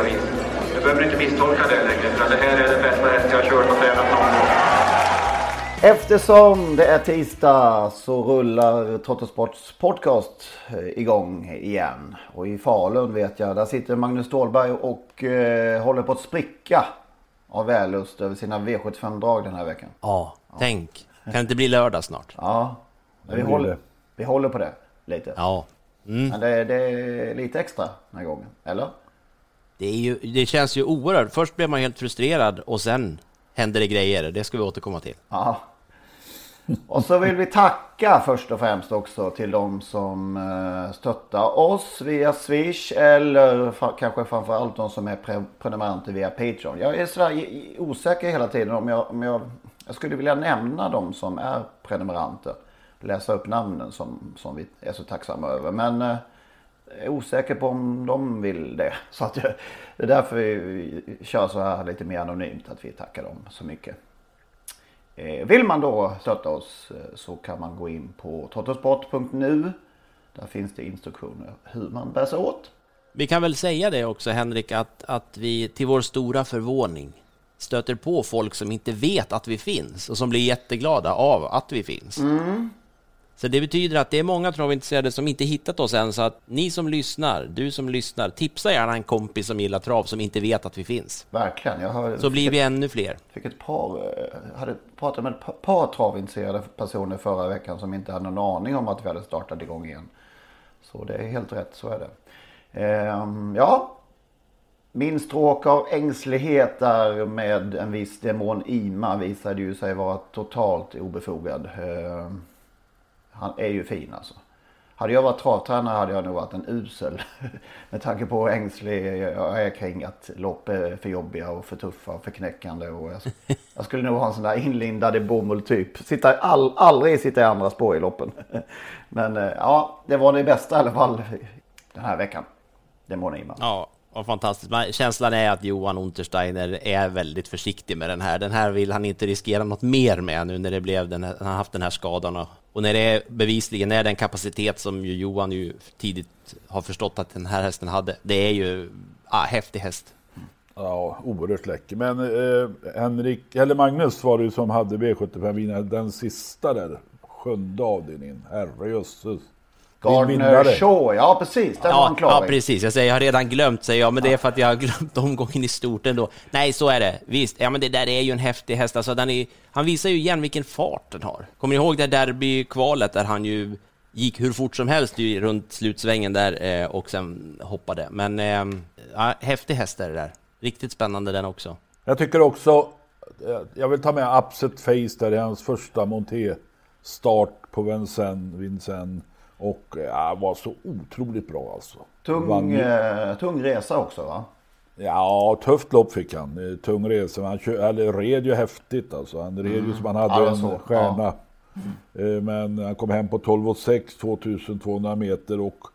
vis. Du behöver inte misstolka det längre, för det här är den bästa häst jag har kört och tränat någon gång. Eftersom det är tisdag så rullar Trottosports podcast eh, igång igen. Och i Falun vet jag, där sitter Magnus Stålberg och eh, håller på att spricka av vällust över sina V75-drag den här veckan. Ja, tänk. Kan det inte bli lördag snart? Ja, vi, håller, vi håller på det lite. Ja. Mm. Men det, det är lite extra den här gången, eller? Det, är ju, det känns ju oerhört. Först blev man helt frustrerad och sen händer det grejer. Det ska vi återkomma till. Ja. Och så vill vi tacka först och främst också till de som eh, stöttar oss via Swish eller kanske framförallt de som är pre- prenumeranter via Patreon. Jag är sådär osäker hela tiden om jag, om jag, jag skulle vilja nämna de som är prenumeranter. Läsa upp namnen som, som vi är så tacksamma över. Men eh, är osäker på om de vill det. Så att jag, det är därför vi, kör så här lite mer anonymt att vi tackar dem så mycket. Eh, Vill man då stötta oss eh, så kan man gå in på trottosport.nu. Där finns det instruktioner hur man bär sig åt. Vi kan väl säga det också Henrik, att, att vi till vår stora förvåning stöter på folk som inte vet att vi finns och som blir jätteglada av att vi finns. Så det betyder att det är många travintresserade som inte hittat oss än, så att ni som lyssnar, du som lyssnar, tipsa gärna en kompis som gillar trav som inte vet att vi finns. Verkligen. Jag har, Så blir vi ännu fler. fick ett par, eh, hade pratat med ett par, par travintresserade personer förra veckan som inte hade någon aning om att vi hade startat igång igen. Så det är helt rätt, så är det. Ehm, ja, min stråk av ängslighet där med en viss demon Ima visade ju sig vara totalt obefogad. Ehm, han är ju fin alltså. Hade jag varit travtränare hade jag nog varit en usel. Med tanke på hur ängslig jag är kring att lopp är för jobbiga och för tuffa och för knäckande. Och jag, jag skulle nog ha en sån där inlindad i bomull typ. Sitta all, aldrig sitta i andra spår i loppen. Men eh, ja, det var det bästa i alla fall den här veckan. Det må ni Ja, vad fantastiskt. Men känslan är att Johan Untersteiner är väldigt försiktig med den här. Den här vill han inte riskera något mer med nu när det blev den här, han har haft den här skadan och, och när det är bevisligen är den kapacitet som ju Johan ju tidigt har förstått att den här hästen hade. Det är ju ah, häftig häst. Ja, oerhört läcker. Men eh, Henrik, eller Magnus var det ju som hade V75-vinnaren, den sista där, sjunde avdelningen. Herrejösses. Gardner. Shaw, ja precis. Var Ja, han klar ja, precis. Jag säger jag har redan glömt, säger jag, men det är för att jag har glömt omgången i stort ändå. Nej, så är det. Visst, ja men det där är ju en häftig häst. Alltså, den är, han visar ju igen vilken fart den har. Kommer ni ihåg det derbykvalet där han ju gick hur fort som helst ju runt slutsvängen där eh, och sen hoppade. Men eh, ja, häftig häst är det där. Riktigt spännande den också. Jag tycker också, eh, jag vill ta med Upset Face där i hans första monté-start på Vincennes, Vincennes och ja, var så otroligt bra alltså. Tung, eh, tung resa också va? Ja, tufft lopp fick han. Eh, Tung resa. Han kö- eller, red ju häftigt alltså. Han red ju som han hade Ja, jag en stjärna. Eh, Men han kom hem på 12,6 2200 meter och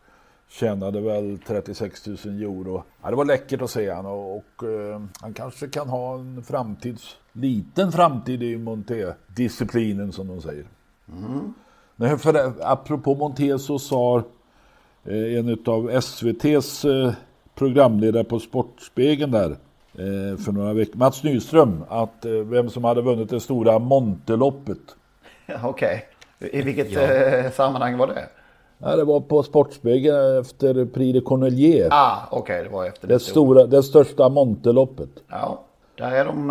tjänade väl 36 000 euro. Ja, det var läckert att se han och, och eh, han kanske kan ha en framtids, liten framtid i monté-disciplinen som de säger. Nej, för det, apropå monté så sa eh, en av SVTs eh, programledare på Sportspegeln där eh, för några veckor, Mats Nyström, att eh, vem som hade vunnit det stora Monteloppet. Ja, Okej. I vilket eh, sammanhang var det? Ja, det var på Sportsbyggen efter Prix de Cornelier. Ah, okej, okay, det var efter det, det stora, det största Monteloppet. Ja, där är de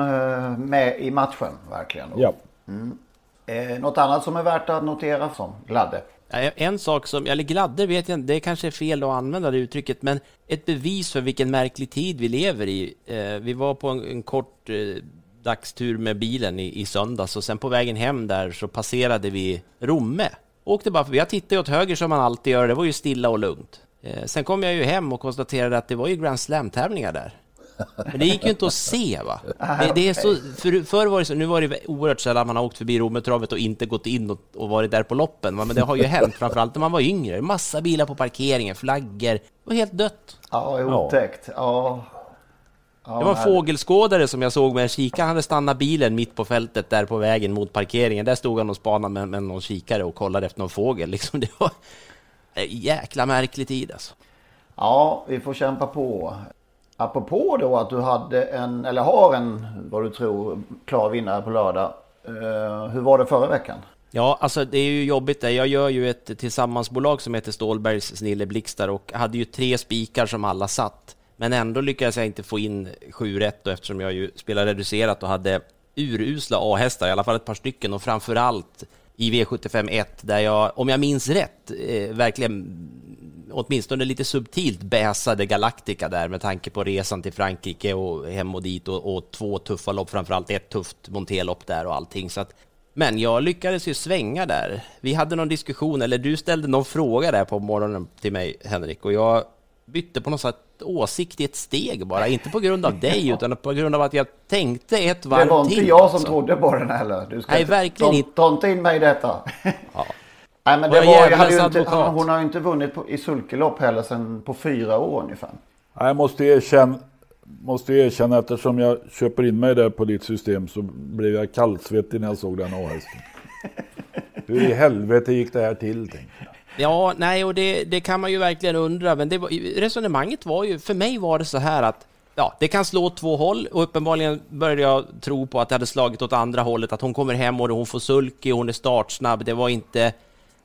med i matchen verkligen. Ja. Mm. Eh, något annat som är värt att notera som gladde? En sak som, eller gladde vet jag det kanske är fel att använda det uttrycket, men ett bevis för vilken märklig tid vi lever i. Eh, vi var på en, en kort eh, dagstur med bilen i, i söndags och sen på vägen hem där så passerade vi Romme. Åkte bara förbi. Jag tittade åt höger som man alltid gör, det var ju stilla och lugnt. Eh, sen kom jag ju hem och konstaterade att det var ju Grand Slam-tävlingar där. Men det gick ju inte att se va? Det, det är så, för, förr var det så, nu var det oerhört sällan man har åkt förbi Rommetravet och inte gått in och, och, varit där på loppen, men det har ju hänt, framförallt när man var yngre. Massa bilar på parkeringen, flaggor, det var helt dött. Ja, otäckt. Ja. Ja, det var en fågelskådare som jag såg med en kikare. Han hade stannat bilen mitt på fältet där på vägen mot parkeringen. Där stod han och spanade med, med någon kikare och kollade efter någon fågel. Liksom det var en jäkla märklig tid alltså. Ja, vi får kämpa på. Apropå då att du hade en, eller har en, vad du tror, klar vinnare på lördag. Eh, hur var det förra veckan? Ja, alltså det är ju jobbigt det. Jag gör ju ett tillsammansbolag som heter Stålbergs Snilleblixtar och hade ju tre spikar som alla satt. Men ändå lyckades jag inte få in sju rätt då, eftersom jag ju spelade reducerat och hade urusla A-hästar, i alla fall ett par stycken och framförallt i V75 1 där jag, om jag minns rätt, eh, verkligen åtminstone lite subtilt bäsade Galactica där med tanke på resan till Frankrike och hem och dit och, och två tuffa lopp, framförallt ett tufft monterlopp där och allting. Så att, men jag lyckades ju svänga där. Vi hade någon diskussion, eller du ställde någon fråga där på morgonen till mig, Henrik, och jag bytte på något sätt åsikt i ett steg bara, inte på grund av dig utan på grund av att jag tänkte ett varv till. Det var inte till, jag som alltså. trodde på den heller. Du ska Nej, inte, verkligen ta, inte. Ta inte in mig i detta. Ja. Nej, men det var, jag hade ju inte, advokat? hon har ju inte vunnit på, i sulkelopp heller sedan på fyra år ungefär. Jag måste erkänna, måste erkänna eftersom jag köper in mig där på ditt system så blev jag kallsvettig när jag såg den A-hästen. Hur i helvete gick det här till? Ja, nej, och det, det kan man ju verkligen undra, men det var, resonemanget var ju, för mig var det så här att Ja, det kan slå åt två håll och uppenbarligen började jag tro på att det hade slagit åt andra hållet, att hon kommer hem och hon får sulky, hon är startsnabb. Det var inte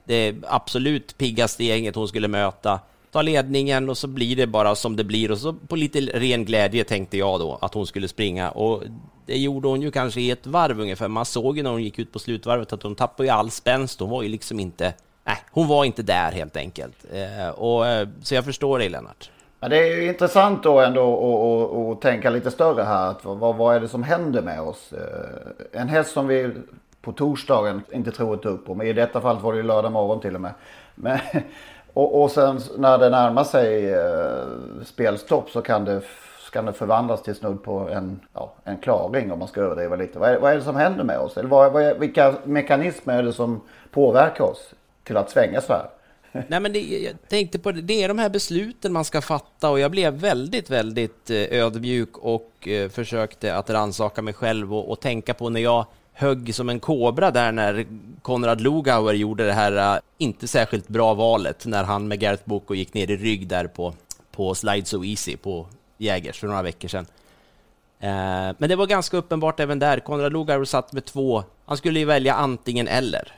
det absolut piggaste gänget hon skulle möta. Ta ledningen och så blir det bara som det blir och så på lite ren glädje tänkte jag då att hon skulle springa och det gjorde hon ju kanske i ett varv ungefär. Man såg ju när hon gick ut på slutvarvet att hon tappade ju all spänst. Hon var ju liksom inte Nej, hon var inte där helt enkelt. Eh, och, eh, så jag förstår dig Lennart. Men det är ju intressant då ändå att tänka lite större här. Att vad, vad är det som händer med oss? Eh, en häst som vi på torsdagen inte tror ett dugg på. Men i detta fallet var det ju lördag morgon till och med. Men, och, och sen när det närmar sig eh, spelstopp så kan det, kan det förvandlas till snudd på en, ja, en klaring om man ska överdriva lite. Vad är, vad är det som händer med oss? Eller vad, vad är, vilka mekanismer är det som påverkar oss till att svänga så här? Nej, men det, jag tänkte på det, det är de här besluten man ska fatta och jag blev väldigt, väldigt eh, ödmjuk och eh, försökte att rannsaka mig själv och, och tänka på när jag högg som en kobra där när Konrad Lugauer gjorde det här uh, inte särskilt bra valet när han med Gareth Boko gick ner i rygg där på, på Slide So Easy på Jägers för några veckor sedan. Uh, men det var ganska uppenbart även där. Konrad Lugauer satt med två. Han skulle ju välja antingen eller.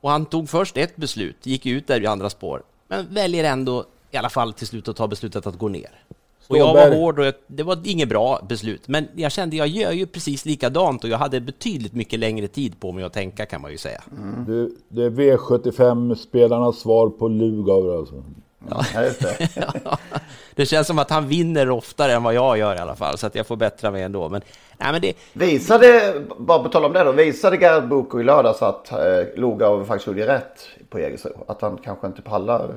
Och han tog först ett beslut, gick ut där i andra spår, men väljer ändå i alla fall till slut att ta beslutet att gå ner. Och jag var hård och jag, det var inget bra beslut, men jag kände jag gör ju precis likadant och jag hade betydligt mycket längre tid på mig att tänka kan man ju säga. Mm. Det, det, är V75-spelarnas svar på Lugauer alltså. Ja. ja, det känns som att han vinner oftare än vad jag gör i alla fall, så att jag får bättra mig ändå. Men, nej, men det... Visade, bara på tal om det då, visade Gareth Boko i lördags att eh, Lugauer faktiskt gjorde rätt på Jägersro? Att han kanske inte pallar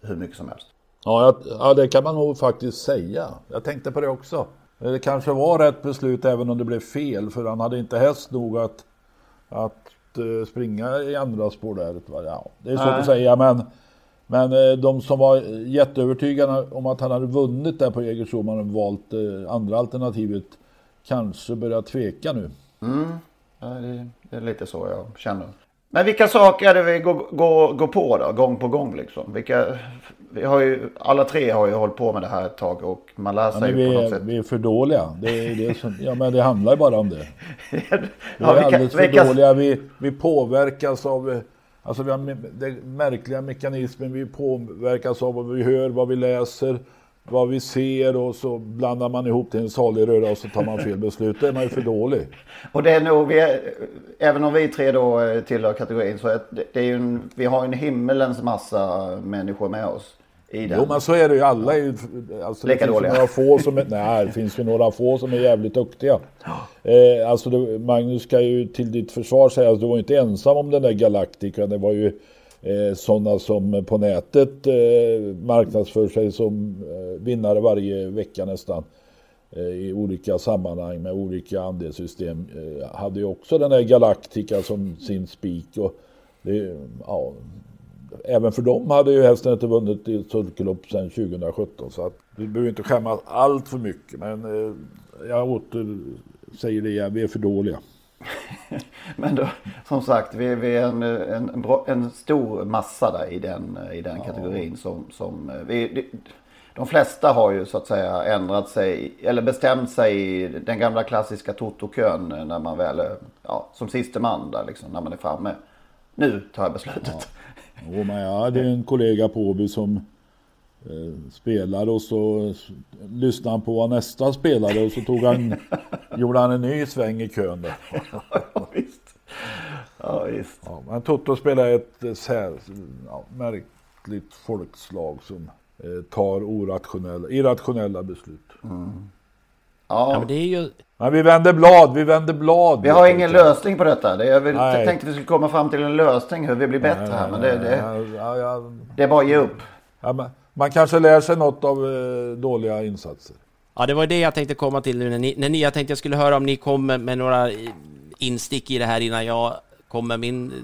hur mycket som helst? Ja, ja, det kan man nog faktiskt säga. Jag tänkte på det också. Det kanske var rätt beslut även om det blev fel, för han hade inte häst nog att, att uh, springa i andra spår där. Ja, det är svårt att säga, men men eh, de som var jätteövertygade om att han hade vunnit där på Jägersro, man valt eh, andra alternativet, kanske börjar tveka nu. Mm. Ja, det, det, är lite så jag känner. Men vilka saker är det vi går, går, går på då, gång på gång liksom? Vilka, vi har ju, alla tre har ju hållit på med det här ett tag och man lär sig ja, vi, på något sätt. Vi är för dåliga. Det, är det som, ja, men det handlar ju bara om det. Vi är ja, vilka, alldeles för vilka... dåliga. Vi, vi påverkas av Alltså vi har det märkliga mekanismen, vi påverkas av vad vi hör, vad vi läser, vad vi ser och så blandar man ihop till en salig röra och så tar man fel beslut. Då är man ju för dålig. Och det är nog, vi är, även om vi tre då eh, tillhör kategorin så är det, det är ju en, vi har en himmelens massa människor med oss i den. Jo men så är det ju, alla är ju... Alltså, Lika det dåliga. några få som är, nej, det finns ju några få som är jävligt duktiga. Eh, alltså det, Magnus ska ju till ditt försvar säga att du var inte ensam om den där Galactica. Det var ju eh, sådana som på nätet eh, marknadsför sig som eh, vinnare varje vecka nästan. Eh, I olika sammanhang med olika andelssystem. Eh, hade ju också den där Galactica som sin spik. Och det, ja, även för dem hade ju hästen inte vunnit i sulkelopp sedan 2017. Så att vi behöver inte skämmas allt för mycket. Men eh, jag åter säger det igen, vi är för dåliga. Men då, som sagt, vi, vi är en, en, en, stor massa där i den, i den kategorin. Som, som eh, vi, de flesta har ju så att säga ändrat sig, eller bestämt sig i den gamla klassiska Toto-kön när man väl är ja, som siste man där liksom, när man är framme. Nu tar jag beslutet. Och men jag hade en kollega på Åby som eh, spelade och så lyssnade han på vad nästa spelade och så tog han, gjorde han en ny sväng i kön där. ja, visst. Ja, visst. Ja, men Toto spelar ett eh, sär, ja, märkligt folkslag som eh, tar orationella, irrationella beslut. Ja, Ja, men det är ju... Men vi vänder blad, vi vänder blad. vi har ingen lösning på detta. Det jag, vill, Nej. jag tänkte vi skulle komma fram till en lösning hur vi blir bättre Nej, här. Men det, det, ja, ja, det är bara att ge upp. ja, men man kanske lär sig något av eh, dåliga insatser. Ja, det var det jag tänkte komma till nu när ni, när ni jag tänkte jag skulle höra om ni kommer med några eh, instick i det här innan jag kom med min eh,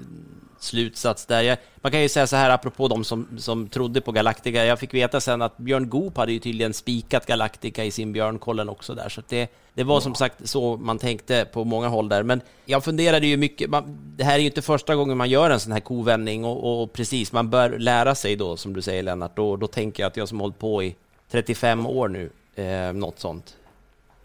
slutsats där. Jag, man kan ju säga så här apropå de som, som trodde på Galactica. Jag fick veta sen att Björn Goop hade ju tydligen spikat Galactica i sin Björnkollen också där, så det, det var som sagt så man tänkte på många håll där. Men jag funderade ju mycket, man, det här är ju inte första gången man gör en sån här kovändning och, och precis, man bör lära sig då, som du säger Lennart, då, då tänker jag att jag som hållit på i 35 år nu, eh, något sånt.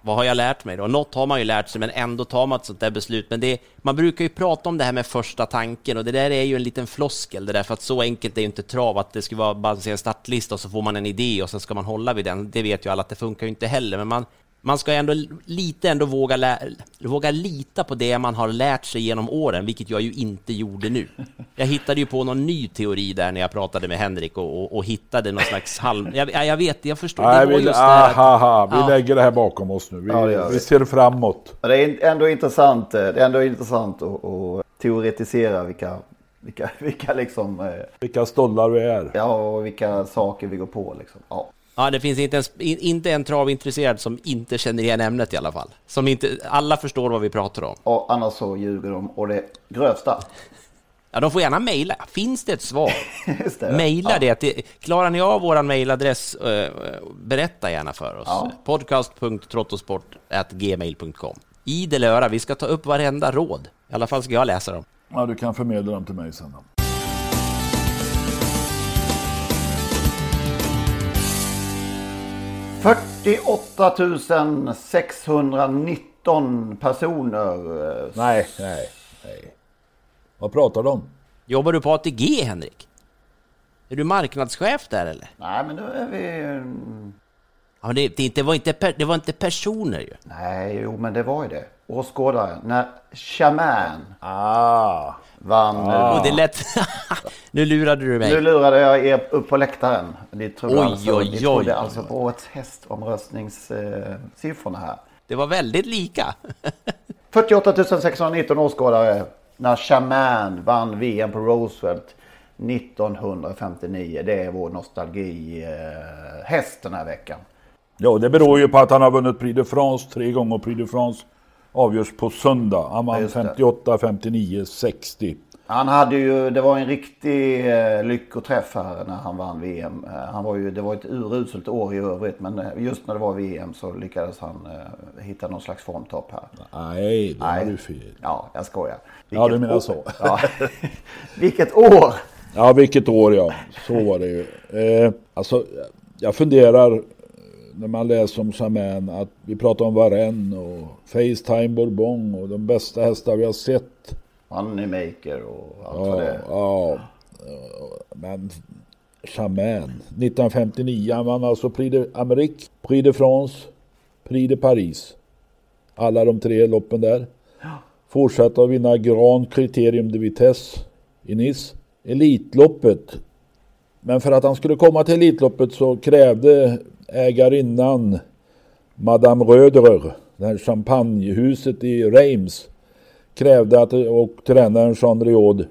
Vad har jag lärt mig då? Något har man ju lärt sig, men ändå tar man ett sånt där beslut. Men det, man brukar ju prata om det här med första tanken och det där är ju en liten floskel, det där, för att så enkelt är ju inte trav att det ska vara bara se en startlista och så får man en idé och sen ska man hålla vid den. Det vet ju alla att det funkar ju inte heller, men man, man ska ändå lite ändå våga, lä, våga lita på det man har lärt sig genom åren, vilket jag ju inte gjorde nu. Jag hittade ju på någon ny teori där när jag pratade med Henrik och, och, och hittade någon slags halm... Jag, jag vet, jag förstår. Nej, vi, just det här att- aha, vi Ja. lägger det här bakom oss nu. Vi, Ja, vi ser framåt. Det är ändå intressant, eh, det är ändå intressant att, att teoretisera vilka, vilka, vilka liksom, eh, Vilka stollar vi är. ja, och vilka saker vi går på liksom. Ja. Ja, det finns inte en, in- inte en travintresserad som inte känner igen ämnet i alla fall. Som inte, alla förstår vad vi pratar om. Och annars så ljuger de och det grövsta. Ja, de får gärna mejla. Finns det ett svar? Det. Mejla det. till- Klarar ni av vår mejladress, eh, berätta gärna för oss. Ja. Podcast.trottosport.gmail.com Idel öra, vi ska ta upp varenda råd. I alla fall ska jag läsa dem. Ja, du kan förmedla dem till mig sen. Då. 48 619 personer. Nej, nej, nej. Vad pratar de om? Jobbar du på ATG, Henrik? Är du marknadschef där eller? Nej, men nu är vi... Ja, men det, det, var inte per, det var inte personer ju. Nej, jo, men det var ju det. Åskådare. När Shaman Ah, vann. Och det lät... nu lurade du mig. Nu lurade jag er upp på läktaren. Ni trodde, Oj, alltså, oj, ni trodde oj, alltså på årets hästomröstningssiffrorna här. Det var väldigt lika. 48 619 åskådare när Shaman vann VM på Roosevelt 1959. Det är vår nostalgihäst den här veckan. Ja, det beror ju på att han har vunnit Prix de France tre gånger. Prix de France avgörs på söndag. Han vann just det. 58, 59, 60. Han hade ju, det var en riktig eh, lyckoträff här när han vann VM. Eh, han var ju, det var ett uruselt år i övrigt men eh, just när det var VM så lyckades han hitta någon slags formtopp här. Nej, det har du fel. Ja, jag skojar. Ja, du Vilket menar år- så. Ja. Vilket år! Ja, vilket år ja. Så var det ju. Eh, alltså, jag funderar när man läser om Saman att vi pratar om Varenne och Facetime Bourbon och de bästa hästar vi har sett. Moneymaker och allt Ja, vad det är. ja. Men Chaman. 1959 han vann alltså Prix de Amérique, Prix de France, Prix de Paris. Alla de tre loppen där. Fortsatte att vinna Grand Criterium de Vitesse i Nice. Elitloppet. Men för att han skulle komma till Elitloppet så krävde ägarinnan Madame Röderer, det här champagnehuset i Reims, krävde att, och tränaren Jean Riod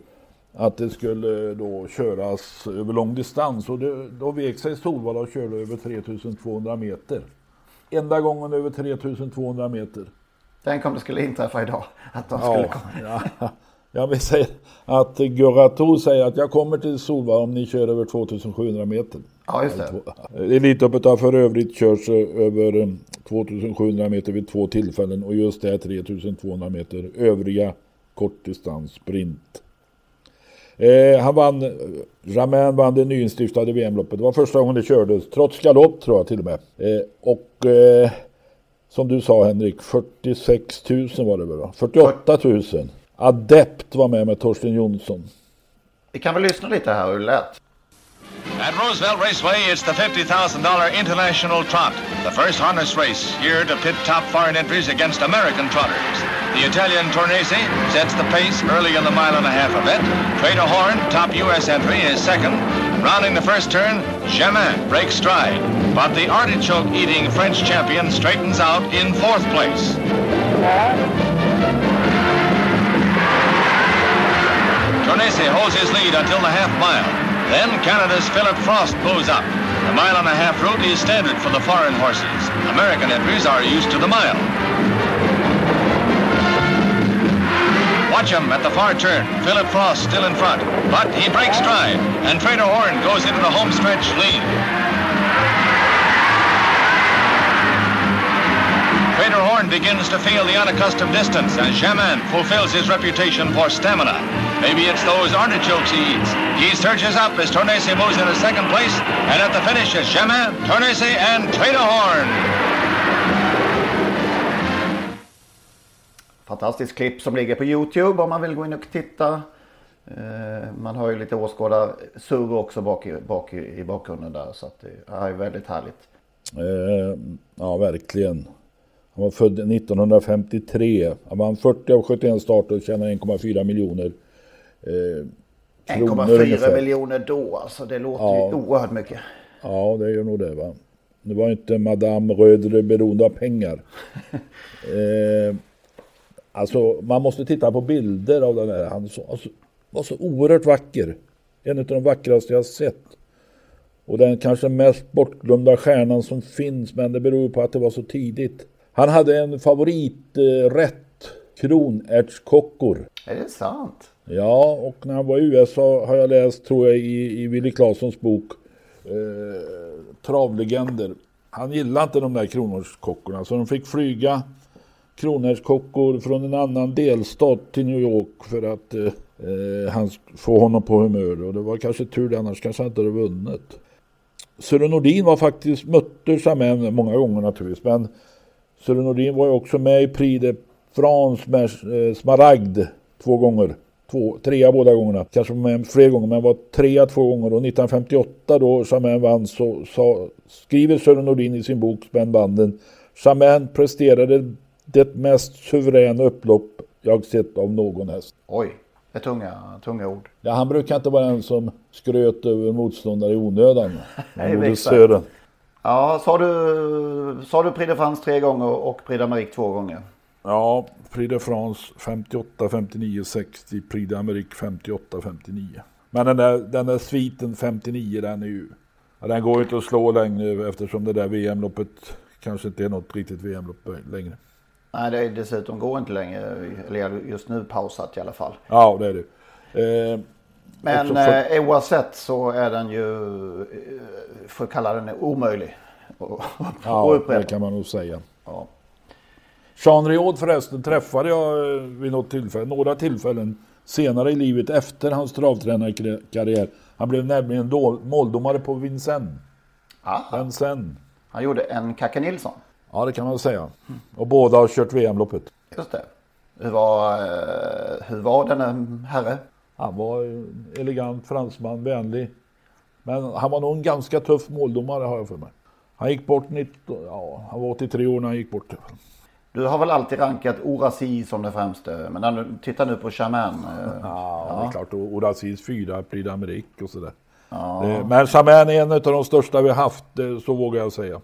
att det skulle då köras över lång distans och det, då vek sig Solvalla och körde över 3200 meter. Enda gången över 3200 meter. Tänk om det skulle inträffa idag. Att de skulle Ja, komma. ja. Jag vill säga att Gurato säger att jag kommer till Solvalla om ni kör över 2700 meter. Ja, just det. Elitloppet har för övrigt körts över eh, 2700 meter vid två tillfällen och just det här 3200 meter övriga kortdistans sprint. Eh, han vann, eh, Ramin vann det nyinstiftade VM-loppet. Det var första gången det kördes, trots galopp tror jag till och med. Eh, och eh, som du sa Henrik, 46 000 var det väl va? 48 000. Adept var med med Torsten Jonsson. Vi kan väl lyssna lite här hur det lät. At Roosevelt Raceway, it's the $50,000 International Trot, the first harness race here to pit top foreign entries against American trotters. The Italian Tornese sets the pace early in the mile and a half event. Trader Horn, top U.S. entry, is second. Rounding the first turn, Chemin breaks stride. But the artichoke-eating French champion straightens out in fourth place. Tornese holds his lead until the half mile. Then Canada's Philip Frost moves up. The mile and a half route is standard for the foreign horses. American entries are used to the mile. Watch him at the far turn. Philip Frost still in front, but he breaks stride, and Trader Horn goes into the home stretch lead. Trader Horn begins to feel the unaccustomed distance as Jamin fulfills his reputation for stamina. Maybe it's those artichokes he eats. He surges up as Tornese moves into second place, and at the finish is Jamin, Tornese, and Trader Horn. Fantastiskt klipp som ligger på Youtube om man vill gå in och titta. Eh, Man har ju lite åskådarsurr också bak i, bak i, i bakgrunden där så att det är väldigt härligt. Eh, ja, verkligen. Han var född 1953. Han vann 40 av 71 starter och tjänade 1,4 miljoner eh, kronor 1,4 ungefär. miljoner då alltså. Det låter Ja. ju oerhört mycket. Ja, det gör nog det va. Det var inte Madame Rödre beroende av pengar. eh, alltså man måste titta på bilder av den här. Han så, alltså, var så oerhört vacker. En av de vackraste jag sett. Och den kanske mest bortglömda stjärnan som finns. Men det beror på att det var så tidigt. Han hade en favoriträtt. Kronärtskockor. Är det sant? Ja, och när han var i USA har jag läst, tror jag, i, i Willy Claessons bok eh, Travlegender. Han gillade inte de där kronärtskockorna så de fick flyga kronärtskockor från en annan delstat till New York för att eh, eh, han få honom på humör. Och det var kanske tur det, annars kanske han inte hade vunnit. Sören Nordin var faktiskt, mötte Jamin många gånger naturligtvis, men Sören Nordin var ju också med i Prix de France med eh, Smaragd två gånger. Två, trea båda gångerna. Kanske var med fler gånger, men var trea två gånger. Och 1958 då Jamin vann så, så skriver Sören Nordin i sin bok Spännbanden. Jamin presterade det mest suveräna upplopp jag sett av någon häst. Oj, det är tunga, tunga ord. Ja, han brukar inte vara den som skröt över motståndare i onödan. Nej. Sören. Ja, sa du, sa du Prix de France tre gånger och Prix d'Amérique två gånger? Ja, Prix de France 58, 59, 60. Prix d'Amérique 58, 59. Men den där, den där sviten 59 den är ju... Den går ju inte att slå längre eftersom det där VM-loppet kanske inte är något riktigt VM-lopp längre. Nej, det är dessutom går inte längre. Eller just nu pausat i alla fall. Ja, det är det. Eh, Men för- eh, oavsett så är den ju, eh, får jag kalla den omöjlig att- att Ja, det kan man nog säga. Ja. Jean Riod förresten träffade jag eh, vid något tillfälle, några tillfällen senare i livet efter hans travtränarkarriär. Han blev nämligen måldomare på Vincennes. Vincennes. han gjorde en Kacke Nilsson. Ja, det kan man säga. Och båda har kört VM-loppet. Just det. Hur var, eh, hur var denna herre? Han var en elegant fransman, vänlig. Men han var nog en ganska tuff måldomare har jag för mig. Han gick bort 19, ja, han var 83 år när han gick bort. Du har väl alltid rankat Orasi som den främste, men när du tittar nu på Chaman. Eh, Ja, det är klart. Orasis fyra, Prix d'Amérique och sådär. Ja. Det- Men Chaman är en av de största vi har haft, det- så vågar jag säga.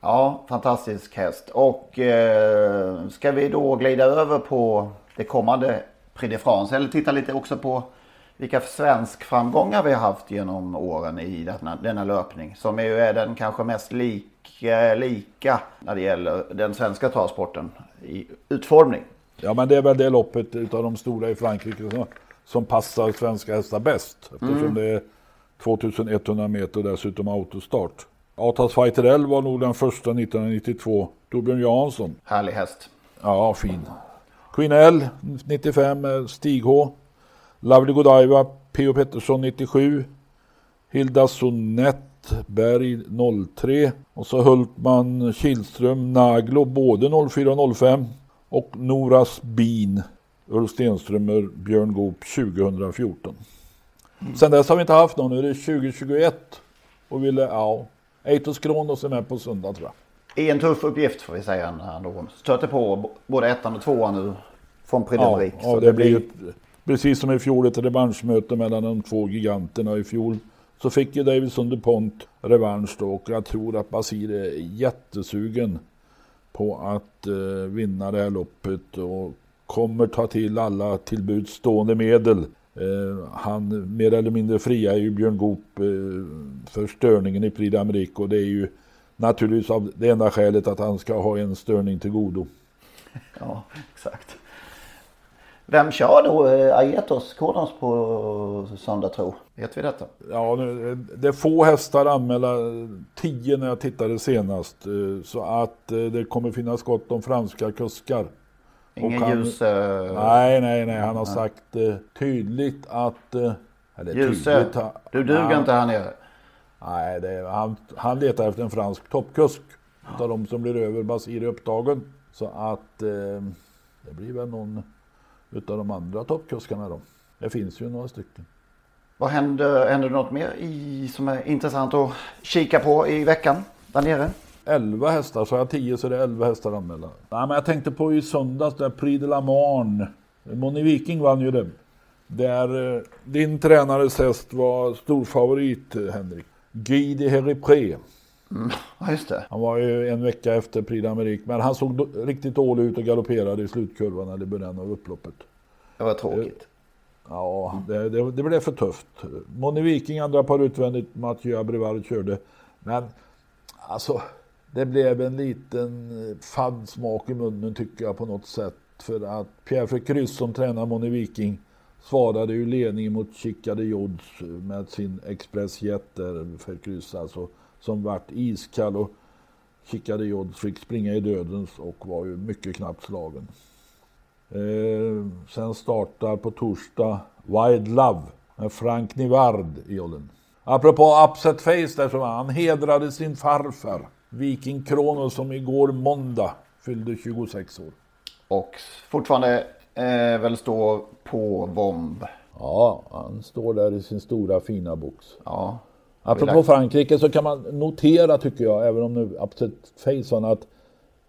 Ja, fantastisk häst. Och eh, ska vi då glida över på det kommande Prix de France eller titta lite också på vilka svensk framgångar vi har haft genom åren i denna, denna löpning. Som är ju är den kanske mest lik, eh, lika när det gäller den svenska travsporten i utformning. Ja, men det är väl det loppet utav de stora i Frankrike som, som passar svenska hästar bäst. Eftersom Mm. det är 2100 meter och dessutom autostart. Atas Fighter L var nog den första 1992. Torbjörn Jansson. Härlig häst. Ja, fin. Queen L 95 med Stig H. Lovely Godiva P.O. Pettersson 97. Hilda Sonett Berg 03. Och så Hultman Kihlström Naglo både 04 och 05. Och Noras Bin Ulf Stenströmer Björn Goop 2014. Sen dess har vi inte haft någon. Nu är det 2021. Och ville, ja. Eitos Kronos är med på söndag tror jag. En tuff uppgift får vi säga när han då stöter på både ettan och tvåan nu från Prix Ja, ja, Så det blir ju ett, precis som i fjol ett revanschmöte mellan de två giganterna i fjol. Så fick ju Davidson DuPont revansch då och jag tror att Basir är jättesugen på att eh, vinna det här loppet och kommer ta till alla tillbudsstående medel. Eh, han mer eller mindre fria ju Björn Goop eh, för störningen i Prix d'Amérique och det är ju naturligtvis av det enda skälet att han ska ha en störning till godo. Ja, exakt. Vem kör då eh, Aetos Kronos på söndag tro? Vet vi detta? Ja, nu, det är få hästar anmälda, tio när jag tittade senast. eh, Så att eh, det kommer finnas gott om franska kuskar. Ingen han- ljus... Nej, nej, nej. Han har Nej. sagt tydligt att... Eller Ljuse, tydligt, du duger han- inte här nere. Nej, det, är- han, han letar efter en fransk toppkusk. Utav de som blir över Basir i upptagen. Så att eh, det blir väl någon utav de andra toppkuskarna då. Det finns ju några stycken. Vad händer, händer det något mer i, som är intressant att kika på i veckan där nere? 11 hästar, så jag 10 så är det 11 hästar anmälda. Nej, men jag tänkte på i söndags där Prix de la Marne. Moni Viking vann ju det. Där eh, din tränares häst var stor favorit eh, Henrik. Guy de Heripré. Ja, just det. Han var ju en vecka efter Prix d'Amérique. Men han såg riktigt dålig ut och galopperade i slutkurvan eller början av upploppet. Det var tråkigt. Ja, det, det, det blev för tufft. Moni Viking andra par utvändigt, Mathieu Abrivard körde. Men alltså, det blev en liten eh, fadd smak i munnen tycker jag på något sätt. För att Pierre Frecruz som tränar Moni Viking svarade ju ledningen mot Chica de Jods med sin expressjet där Frecruz alltså som vart iskall och Chica de Jods fick springa i dödens och var ju mycket knappt slagen. Eh, sen startar på torsdag Wild Love med Frank Nivard i jollen. Apropå Upset Face där så var han hedrade sin farfar Viking Kronos som igår måndag fyllde 26 år. Och fortfarande eh, väl står på bomb. Ja, han står där i sin stora fina box. Ja. Apropå Frankrike så kan man notera tycker jag, även om nu Upset vann, att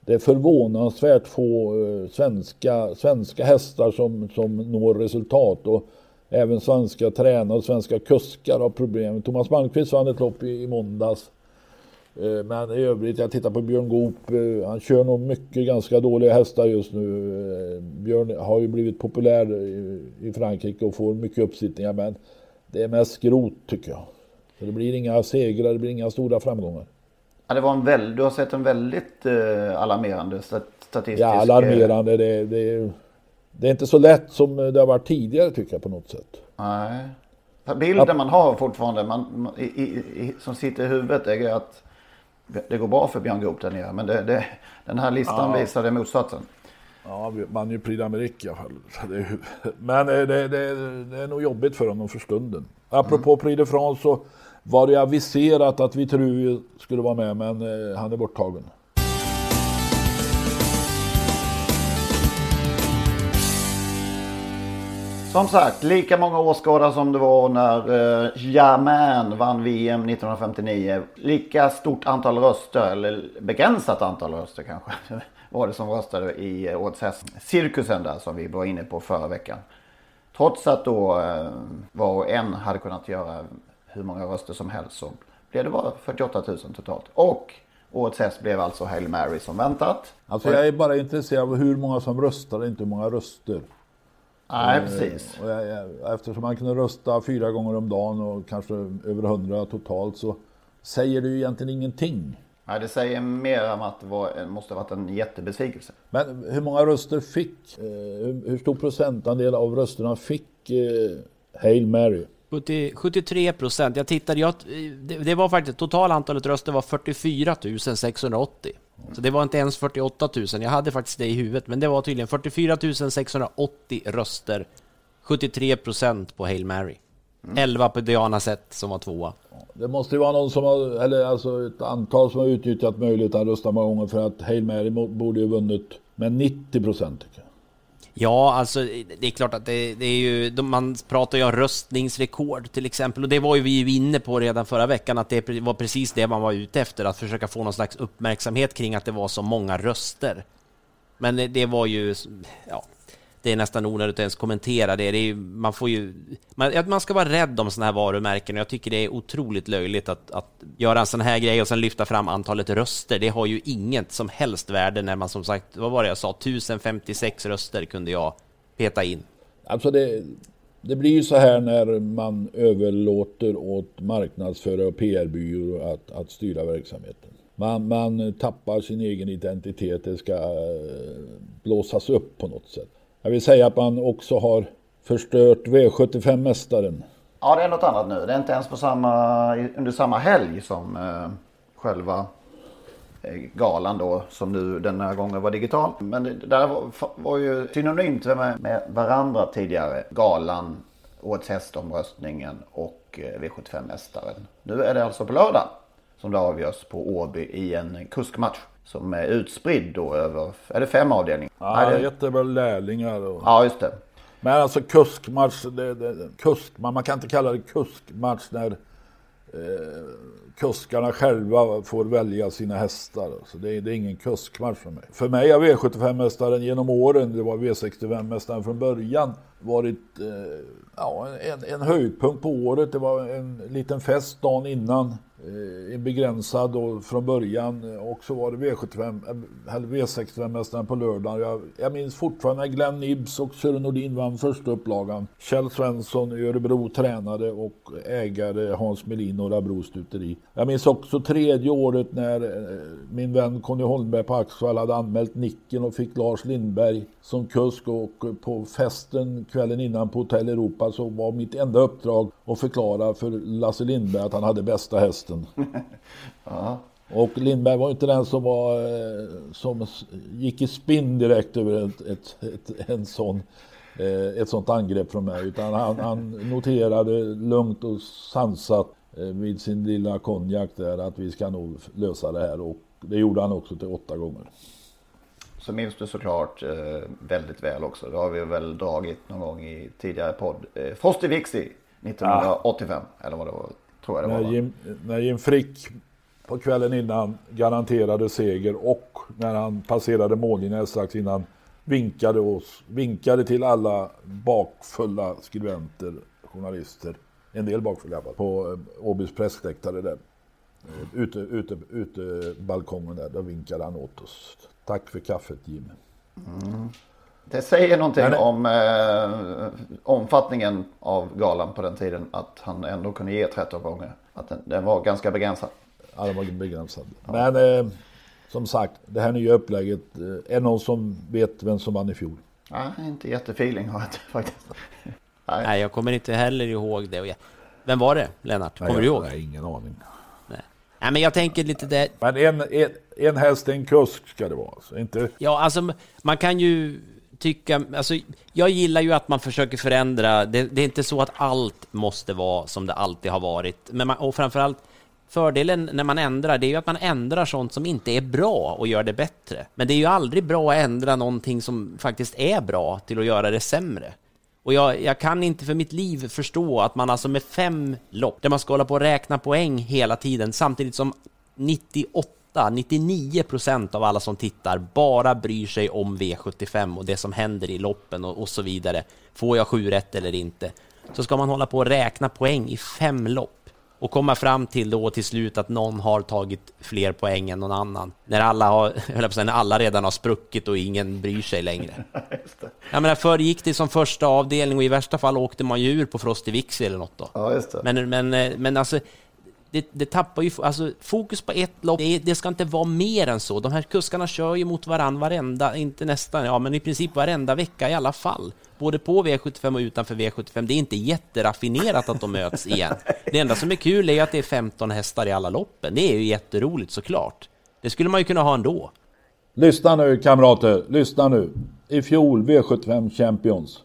det är förvånansvärt få eh, svenska, svenska hästar som, som når resultat. Och även svenska tränare och svenska kuskar har problem. Thomas Malmqvist vann ett lopp i, i måndags. Eh, Men i övrigt, jag tittar på Björn Goop. eh, Han kör nog mycket ganska dåliga hästar just nu. Björn har ju blivit populär i- i Frankrike och får mycket uppsittningar. Men det är mest skrot tycker jag. Så det blir inga segrar, det blir inga stora framgångar. Ja, det var en väl, du har sett en väldigt eh, alarmerande stat, statistisk... Ja, alarmerande. Det, det, det är inte så lätt som det har varit tidigare tycker jag på något sätt. eh, Nej. Bilden man har fortfarande man, man, i, i, som sitter i huvudet är att det går bra för Björn Goop där nere. Men det, det, den här listan Ja. visade motsatsen. Ja, vi vann ju Prix d'Amérique i alla fall. Är Men eh, det, det, är nog jobbigt för honom för stunden. Apropå Prix de France så var det aviserat att vi tror skulle vara med men eh, han är borttagen. Som sagt, lika många åskådare som det var när eh, uh, Jamen vann VM 1959. Lika stort antal röster, eller begränsat antal röster kanske, var det som röstade i eh, uh, årets häst. Cirkusen där som vi var inne på förra veckan. Trots att då uh, var och en hade kunnat göra hur många röster som helst så blev det bara 48 000 totalt. Och årets häst blev alltså Hail Mary som väntat. Alltså jag är bara intresserad av hur många som röstar, inte hur många röster. Nej, precis. Jag, eftersom man kunde rösta fyra gånger om dagen och kanske över hundra totalt så säger det ju egentligen ingenting. Nej, det säger mer om att det var, måste ha varit en jättebesvikelse. Men hur många röster fick, eh, hur stor procentandel av rösterna fick eh, Hail Mary? 70, 73 procent. Jag tittade, jag, det, det, var faktiskt, totala antalet röster var 44 680. Så det var inte ens 48 000. Jag hade faktiskt det i huvudet, men det var tydligen 44 680 röster. 73 procent på Hail Mary. Mm. 11 på Diana Sett som var tvåa. Det måste ju vara någon som har, eller alltså ett antal som har utnyttjat möjligheten att rösta många gånger för att Hail Mary borde ju vunnit med 90 procent tycker jag. Ja, alltså det är klart att det, det är ju, man pratar ju om röstningsrekord till exempel och det var ju vi inne på redan förra veckan att det var precis det man var ute efter, att försöka få någon slags uppmärksamhet kring att det var så många röster. Men det var ju, ja, det är nästan onödigt att ens kommentera det. det är, man, får ju, man, man ska vara rädd om sådana här varumärken och jag tycker det är otroligt löjligt att, att göra en sån här grej och sen lyfta fram antalet röster. Det har ju inget som helst värde när man som sagt, vad var det jag sa, 1056 röster kunde jag peta in. Alltså det, det blir ju så här när man överlåter åt marknadsförare och PR-byråer att, att styra verksamheten. Man, man tappar sin egen identitet, det ska eh, blåsas upp på något sätt. Jag vill säga att man också har förstört V75-mästaren. Ja, det är något annat nu. Det är inte ens på samma, under samma helg som eh, själva eh, galan då som nu den här gången var digital. Men det där var, var ju synonymt med, med varandra tidigare. Galan, Årets hästomröstningen och eh, V75-mästaren. Nu är det alltså på lördag som det avgörs på Åby i en kuskmatch som är utspridd då över, är det fem avdelningar? Ja, Nej, det heter väl lärlingar. Och... Ja, just det. Men alltså kuskmatch, det, det, kusk, man kan inte kalla det kuskmatch när eh, kuskarna själva får välja sina hästar. Så det, det är ingen kuskmatch för mig. För mig har V75-mästaren genom åren, det var V65-mästaren från början, varit eh, ja, en, en höjdpunkt på året. Det var en liten fest dagen innan. Eh, begränsad och från början och så var det V75, eh, eller V65-mästaren på lördagen. Jag, jag minns fortfarande när Glenn Nibs och Sören Nordin vann första upplagan. Kjell Svensson i Örebro tränade och ägare Hans Melin och Örebro stuteri. Jag minns också tredje året när eh, min vän Conny Holmberg på Axvall hade anmält nicken och fick Lars Lindberg som kusk och på festen kvällen innan på Hotell Europa så var mitt enda uppdrag att förklara för Lasse Lindberg att han hade bästa hästen. ja. Och Lindberg var inte den som, var, eh, som gick i spinn direkt över ett, ett, ett, en sån, eh, ett sånt angrepp från mig. Utan han, han noterade lugnt och sansat eh, vid sin lilla konjak där att vi ska nog lösa det här. Och det gjorde han också till åtta gånger. Så minns du såklart väldigt väl också. Det har vi väl dragit någon gång i tidigare podd. Eh, Frosty Vixie 1985. Ja. Eller vad det var. Tror jag det när var. Jim, när Jim Frick på kvällen innan garanterade seger och när han passerade mållinjen strax innan vinkade, oss, vinkade till alla bakfulla skribenter, journalister, en del bakfulla på eh, Åbys pressläktare där. Eh, ute, ute, ute balkongen där, då vinkade han åt oss. Tack för kaffet Jim. Mm. Det säger någonting Nej. om eh, omfattningen av galan på den tiden. Att han ändå kunde ge 13 gånger. Att den, den var ganska begränsad. Ja, den var begränsad. Ja. Men eh, som sagt, det här nya upplägget. Eh, är någon som vet vem som vann i fjol? Nej, inte jättefeeling har jag faktiskt. Nej. Nej, jag kommer inte heller ihåg det. Vem var det, Lennart? Kommer Nej, du ihåg? Nej, ingen aning. Nej, men jag tänker lite där... Men en, en, en häst, en kusk ska det vara. Alltså. Inte... Ja, alltså man kan ju tycka... Alltså, jag gillar ju att man försöker förändra. Det, det är inte så att allt måste vara som det alltid har varit. Men man, och framförallt, fördelen när man ändrar, det är ju att man ändrar sånt som inte är bra och gör det bättre. Men det är ju aldrig bra att ändra någonting som faktiskt är bra till att göra det sämre. Och jag, jag kan inte för mitt liv förstå att man alltså med fem lopp, där man ska hålla på och räkna poäng hela tiden, samtidigt som 98 99 procent av alla som tittar bara bryr sig om V75 och det som händer i loppen och, och så vidare. Får jag sju rätt eller inte? Så ska man hålla på och räkna poäng i fem lopp och komma fram till då till slut att någon har tagit fler poäng än någon annan. När alla, har, på säga, när alla redan har spruckit och ingen bryr sig längre. Jag menar, förr gick det som första avdelning och i värsta fall åkte man ju ur på Frosty Vixie eller något då. Ja. Men, men, eh, men alltså, det, det tappar ju alltså, fokus på ett lopp. Det, det, ska inte vara mer än så. De här kuskarna kör ju mot varandra varenda, inte nästan, ja men i princip varenda vecka i alla fall. Både på V75 och utanför V75. Det är inte jätteraffinerat att de möts igen. Det enda som är kul är att det är 15 hästar i alla loppen. Det är ju jätteroligt såklart. Det skulle man ju kunna ha ändå. Lyssna nu kamrater, lyssna nu. I fjol V75 Champions.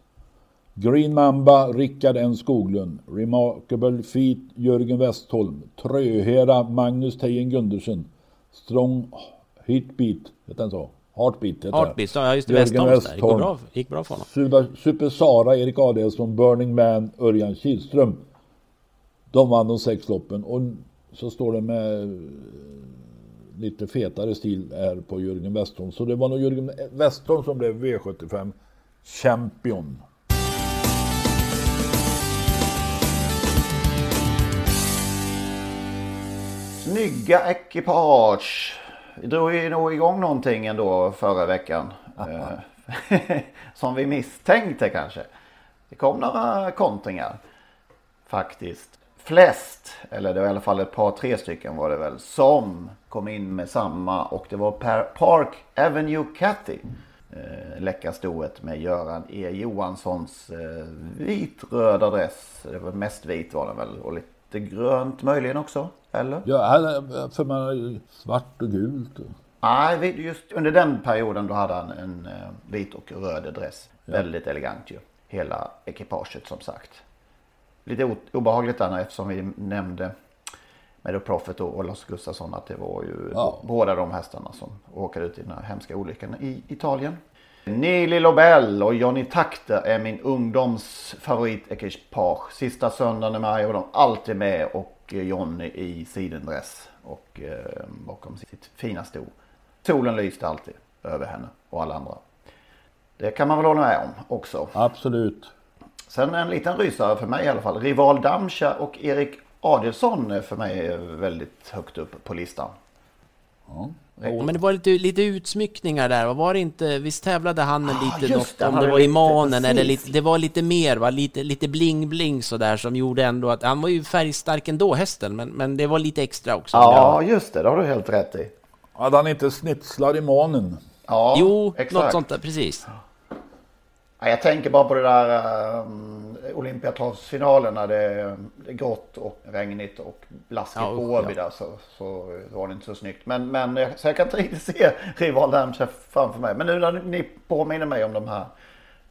Green Mamba, Rickard N Skoglund. Remarkable Feet, Jörgen Westholm. Tröhera, Magnus Tejen Gundersen. Strong Hitbeat, heter den så? Heartbeat heter Heartbeat, ja just det. Westholm. Det gick bra, gick bra för honom. Super, Super Sara, Erik Adelsson, Burning Man, Örjan Kihlström. De vann de sex loppen och så står det med lite fetare stil här på Jörgen Westholm. Så det var nog Jörgen Westholm som blev V75 champion. Snygga ekipage. Vi drog ju nog igång någonting ändå förra veckan. Eh, som vi misstänkte kanske. Det kom några kontringar. Faktiskt. Flest, eller det var i alla fall ett par tre stycken var det väl. Som kom in med samma och det var per Park Avenue Cathy. Eh, Läckarstoet med Göran E Johanssons eh, vitröda dress. Det var mest vit var den väl och lite grönt möjligen också. Eller? Ja, för man svart och gult. Nej, just under den perioden då hade han en eh, vit och röd dress. Ja. Väldigt elegant ju. Hela ekipaget som sagt. Lite obehagligt där eftersom vi nämnde med Profit och Lars Gustafsson att det var ju ja. båda de hästarna som åkade ut i den här hemska olyckan i Italien. Nili Lobel och Johnny Takter är min ungdoms favoritekipage. Sista söndagen i maj var de alltid med och Johnny i sidendress och eh, bakom sitt fina sto. Solen lyste alltid över henne och alla andra. Det kan man väl hålla med om också. Absolut. Sen en liten rysare för mig i alla fall. Rival Damscha och Erik Adelsson är för mig väldigt högt upp på listan. Ja. Ja, men det var lite, lite utsmyckningar där, var det inte, visst tävlade han ah, lite något, det, om det var i manen eller lite, det var lite mer va, lite, lite bling-bling sådär som gjorde ändå att, han var ju färgstark ändå hästen, men, men det var lite extra också. Ja, just det, det har du helt rätt i. Hade han inte snitslar i manen? Ja, jo, exakt. något sånt där, precis. Ja, jag tänker bara på det där um, Olympiatravsfinalen när det är grått och regnigt och blaskigt ja, på Åby ja. så, så var det inte så snyggt. Men, men så jag kan inte riktigt se Rival Damchef framför mig. Men nu när ni påminner mig om de här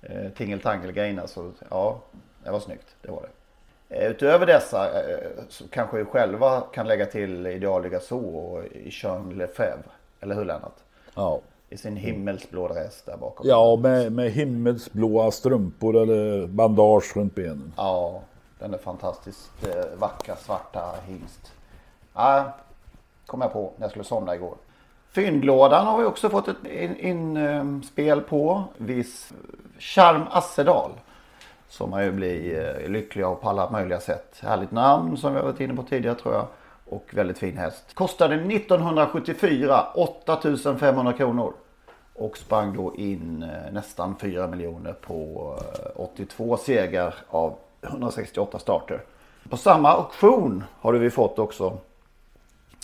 eh, tingeltangel-grejerna så ja, det var snyggt. Det var det. Eh, utöver dessa eh, så kanske vi själva kan lägga till Idealiga Så och Jean Lefebvre. Eller hur Lennart? Ja i sin himmelsblå dress där bakom. Ja, med, med himmelsblåa strumpor eller bandage runt benen. Ja, den är fantastiskt eh, vackra svarta hingst. Ja, kom jag på när jag skulle somna igår. Fyndlådan har vi också fått ett inspel in, uh, på. Viss Charm Assedal. Som man ju blir uh, lycklig av på alla möjliga sätt. Härligt namn som vi har varit inne på tidigare tror jag och väldigt fin häst. Kostade 1974 8500 kronor. Och sprang då in eh, nästan 4 miljoner på 82 eh, segrar av 168 starter. På samma auktion har vi fått också.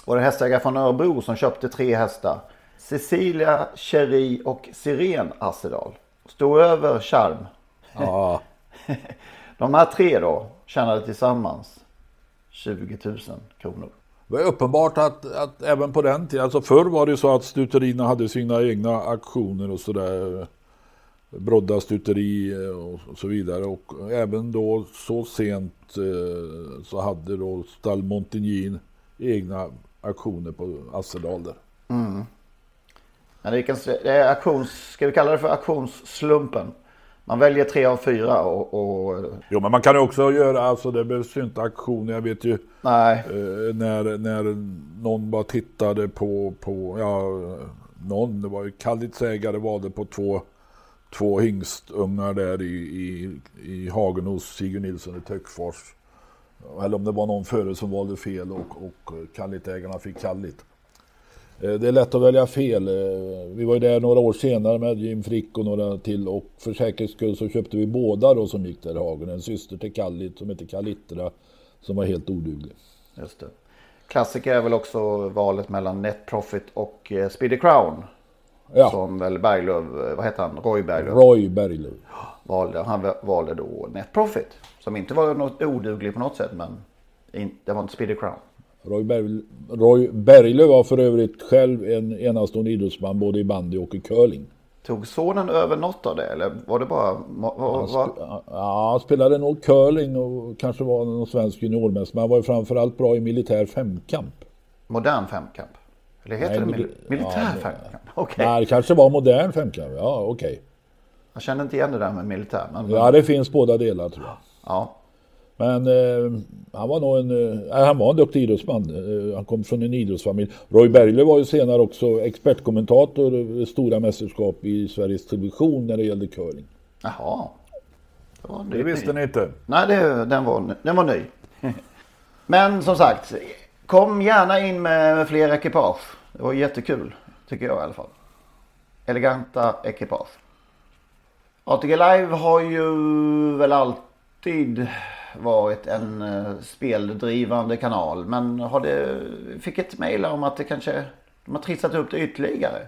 Var det hästägare från Örebro som köpte tre hästar. Cecilia, Cherry och Siren Assedal. Stod över Charm. Ja. De här tre då tjänade tillsammans 20 000 kronor. Det var uppenbart att, att även på den tiden, alltså förr var det så att stuterierna hade sina egna aktioner och sådär. Brodda stuteri och så vidare och även då så sent eh, så hade då Stall Montigny egna aktioner på Assedal där. Mm. Men det, är auktions, ska vi kalla det för auktionsslumpen? Man väljer tre av fyra och... och... Jo, men man kan ju också göra, alltså det behövs ju inte aktioner. Jag vet ju Nej. Eh, när, när någon bara tittade på, på ja, någon, det var ju Kallits ägare valde på två, två hingstungar där i, i, i hagen hos Sigurd Nilsson i Töckfors. Eller om det var någon före som valde fel och, och Kallit-ägarna fick Kallit. Eh, det är lätt att välja fel. Eh, vi var ju där några år senare med Jim Frick och några till och för säkerhets skull så köpte vi båda då som gick där i hagen. En syster till Kallit som heter Kallittra som var helt oduglig. Just det. Klassiker är väl också valet mellan Net Profit och eh, Speedy Crown. Ja. Som väl Berglöf, vad heter han? Roy Berglöf. Roy Berglöf. Valde, han valde då Net Profit. Som inte var något oduglig på något sätt men det var inte Speedy Crown. Roy, Berg, Roy Berglöf var för övrigt själv en enastående idrottsman både i bandy och i curling. Tog sonen över något av det eller var det bara... Var, han, sp ja, han spelade nog curling och kanske var någon svensk juniormästare. Men han var ju framförallt bra i militär femkamp. Modern femkamp? Eller heter Nej, det mil militär ja, femkamp? Okay. Nej, det kanske var modern femkamp. Ja, okej. Okay. Jag kände inte igen det där med militär. Men... Ja, det finns båda delar tror jag. Ja. Men eh, han var nog en, eh, han var en duktig idrottsman. Eh, han kom från en idrottsfamilj. Roy Berglöf var ju senare också expertkommentator i stora mästerskap i Sveriges Television när det gällde curling. Jaha. Det, det visste ni inte. Nej, det, den, var, den var ny. Men som sagt, kom gärna in med fler ekipage. Det var jättekul, tycker jag i alla fall. Eleganta ekipage. ATG Live har ju väl alltid varit en uh, speldrivande kanal. Men har det, fick ett mejl om att det kanske, de har trissat upp det ytterligare.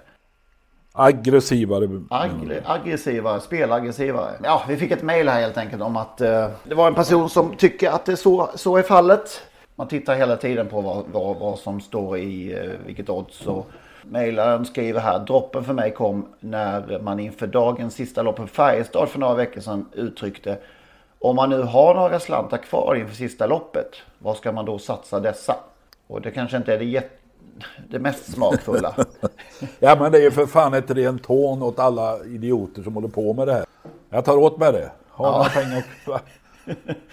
Aggressivare. Ag aggressivare, spelaggressivare. Ja, vi fick ett mejl här helt enkelt om att uh, det var en person som tycker att det så, så är fallet. Man tittar hela tiden på vad, vad, vad som står i uh, vilket odds. Och Mejlaren skriver här, droppen för mig kom när man inför dagens sista lopp på Färjestad för några veckor sedan uttryckte om man nu har några slantar kvar inför sista loppet, vad ska man då satsa dessa? Och det kanske inte är det, det mest smakfulla. ja men det är ju för fan ett rent hån åt alla idioter som håller på med det här. Jag tar åt mig det. Har ja. pengar kvar.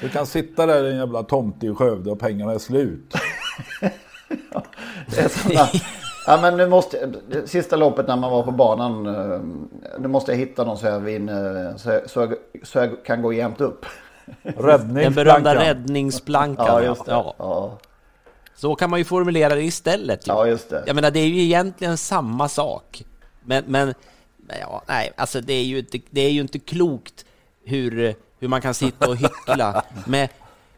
Du kan sitta där i en jävla tomte i Skövde och pengarna är slut. ja, det är sådana Ja men nu måste, sista loppet när man var på banan, eh, nu måste jag hitta någon så jag vinner, så jag, så jag, så jag kan gå jämnt upp. Räddningsplankan. Den berömda räddningsplankan. Ja, just det. Ja. ja. Så kan man ju formulera det istället. Ja, just det. Jag menar, det är ju egentligen samma sak. Men, men ja, nej, alltså det är ju inte, det är ju inte klokt hur, hur man kan sitta och hyckla med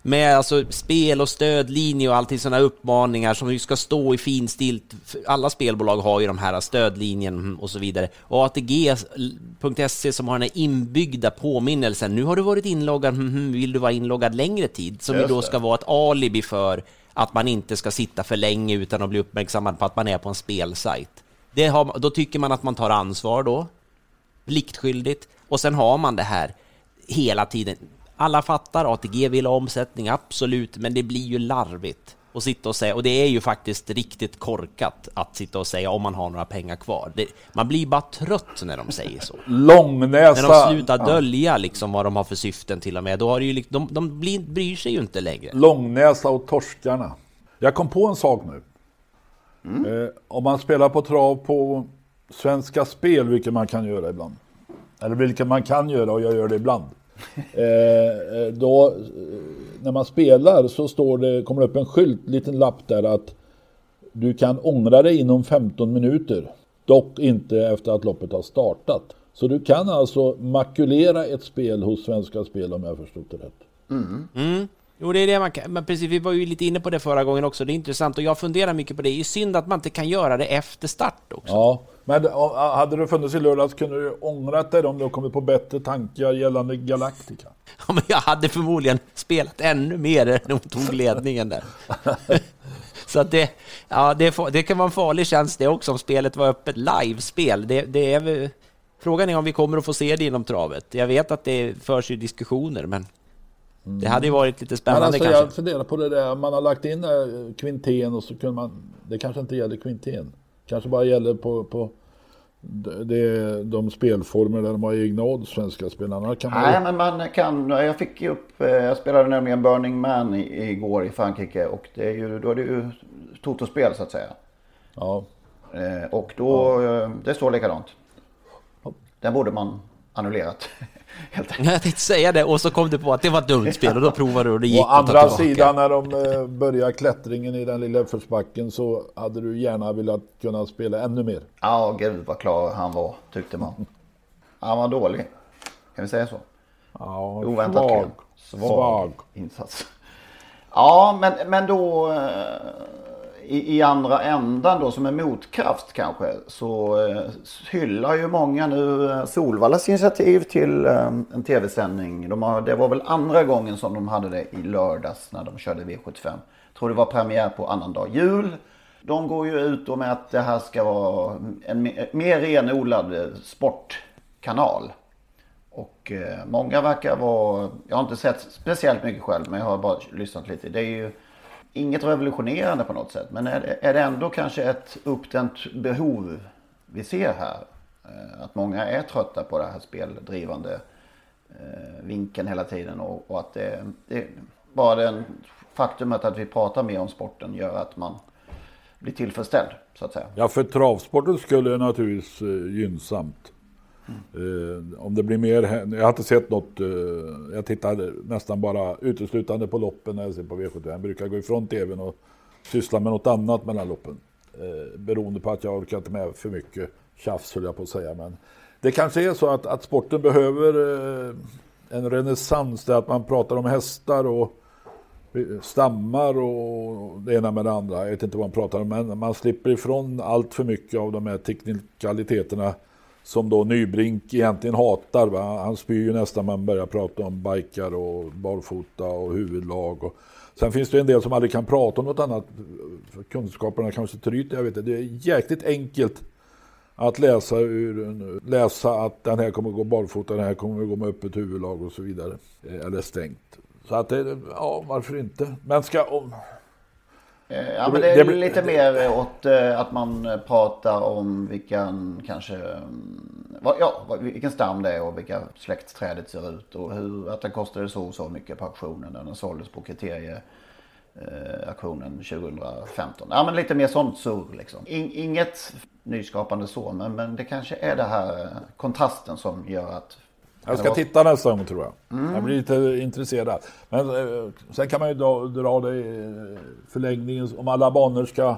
med alltså spel och stödlinje och allting sådana uppmaningar som ju ska stå i finstilt. Alla spelbolag har ju de här stödlinjen och så vidare. Och ATG.se som har den här inbyggda påminnelsen. Nu har du varit inloggad, hm, hm, vill du vara inloggad längre tid? Som ju då ska vara ett alibi för att man inte ska sitta för länge utan att bli uppmärksammad på att man är på en spelsajt. Det har, då tycker man att man tar ansvar då, pliktskyldigt, och sen har man det här hela tiden. Alla fattar, ATG vill ha omsättning, absolut, men det blir ju larvigt att sitta och säga, och det är ju faktiskt riktigt korkat att sitta och säga om man har några pengar kvar. Det, man blir bara trött när de säger så. Långnäsa! När de slutar dölja liksom vad de har för syften till och med, då har det ju, de, de blir, bryr sig ju inte längre. Långnäsa och torskarna. Jag kom på en sak nu. Mm. Eh, om man spelar på trav på Svenska Spel, vilket man kan göra ibland. Eller vilket man kan göra och jag gör det ibland. Eh, eh, då, eh, när man spelar så står det, kommer det upp en skylt, liten lapp där att du kan ångra dig inom 15 minuter. Dock inte efter att loppet har startat. Så du kan alltså makulera ett spel hos Svenska Spel om jag förstått det rätt. Mm. Mm. Jo, det är det man kan. Men precis, vi var ju lite inne på det förra gången också. Det är intressant och jag funderar mycket på det. Det är synd att man inte kan göra det efter start också. Ja, men hade det funnits i lördags kunde du ångrat dig om du kommit på bättre tankar gällande Galactica. Ja, men jag hade förmodligen spelat ännu mer när hon tog ledningen där. Så att det, ja, det, det, kan vara en farlig tjänst det också om spelet var öppet livespel. Det, det är, frågan är om vi kommer att få se det inom travet. Jag vet att det förs i diskussioner, men Mm. Det hade ju varit lite spännande alltså, kanske. Jag funderar på det där, man har lagt in kvintén och så kunde man, det kanske inte gäller kvintén. Kanske bara gäller på, på det de spelformer där de har egna odds, svenska spelarna. Kan man Nej, men man kan. Jag fick ju upp, eh, jag spelade nämligen Burning Man igår i Frankrike och det är ju, då är det ju Toto-spel så att säga. Ja. Eh, och då, ja. Eh, det står likadant. Den borde man annullerat. Jag tänkte säga det och så kom du på att det var ett dumt spel och då provade du och det gick Å andra sidan när de eh, börjar klättringen i den lilla uppförsbacken så hade du gärna velat kunna spela ännu mer. Ja, gud vad klar han var tyckte man. Han var dålig. Kan vi säga så? Ja, Oväntat svag. Svag, svag insats. Ja, men, men då i, i andra ändan då som en motkraft kanske så eh, hyllar ju många nu eh, Solvallas initiativ till eh, en tv-sändning. De har, det var väl andra gången som de hade det i lördags när de körde V75. Jag tror det var premiär på annandag jul. De går ju ut då med att det här ska vara en mer renodlad eh, sportkanal. Och eh, många verkar vara, jag har inte sett speciellt mycket själv men jag har bara lyssnat lite. Det är ju inget revolutionerande på något sätt. Men är det, är det ändå kanske ett uppdämt behov vi ser här? Eh, att många är trötta på det här speldrivande eh, vinkeln hela tiden. Och, och att det, det bara det faktumet att vi pratar mer om sporten gör att man blir tillfredsställd. Så att säga. Ja, för travsporten skulle det naturligtvis eh, gynnsamt. Mm. om det blir mer, jag har inte sett något, uh, jag tittar nästan bara uteslutande på loppen när jag ser på V75. Jag brukar gå ifrån tvn och syssla med något annat mellan loppen. Uh, beroende på att jag orkar inte med för mycket tjafs höll jag på att säga. Men det kanske är så att, att sporten behöver en renässans där att man pratar om hästar och stammar och det ena med det andra. Jag vet inte vad man pratar om men man slipper ifrån allt för mycket av de här teknikaliteterna som då Nybrink egentligen hatar. Va? Han spyr ju nästan när man börjar prata om bikar och barfota och huvudlag. Och... Sen finns det en del som aldrig kan prata om något annat. Kunskaperna kanske tryter, jag vet inte. Det är jäkligt enkelt att läsa, ur, läsa att den här kommer att gå barfota, den här kommer att gå med öppet huvudlag och så vidare. Eh, eller stängt. Så att det, ja varför inte. Men ska, om, ja, men det är lite mer åt eh, att man pratar om vilken kanske mm, ja, vilken stam det är och vilka släktträdet ser ut och hur, att det kostade så och så mycket på auktionen när den såldes på kriterie eh, auktionen 2015. Ja men lite mer sånt surr liksom. In, inget nyskapande så men, men det kanske är det här kontrasten som gör att jag ska titta nästa gång tror jag. Mm. Jag blir lite intresserad. Men eh, sen kan man ju dra, dra det i förlängningen. Om alla banor ska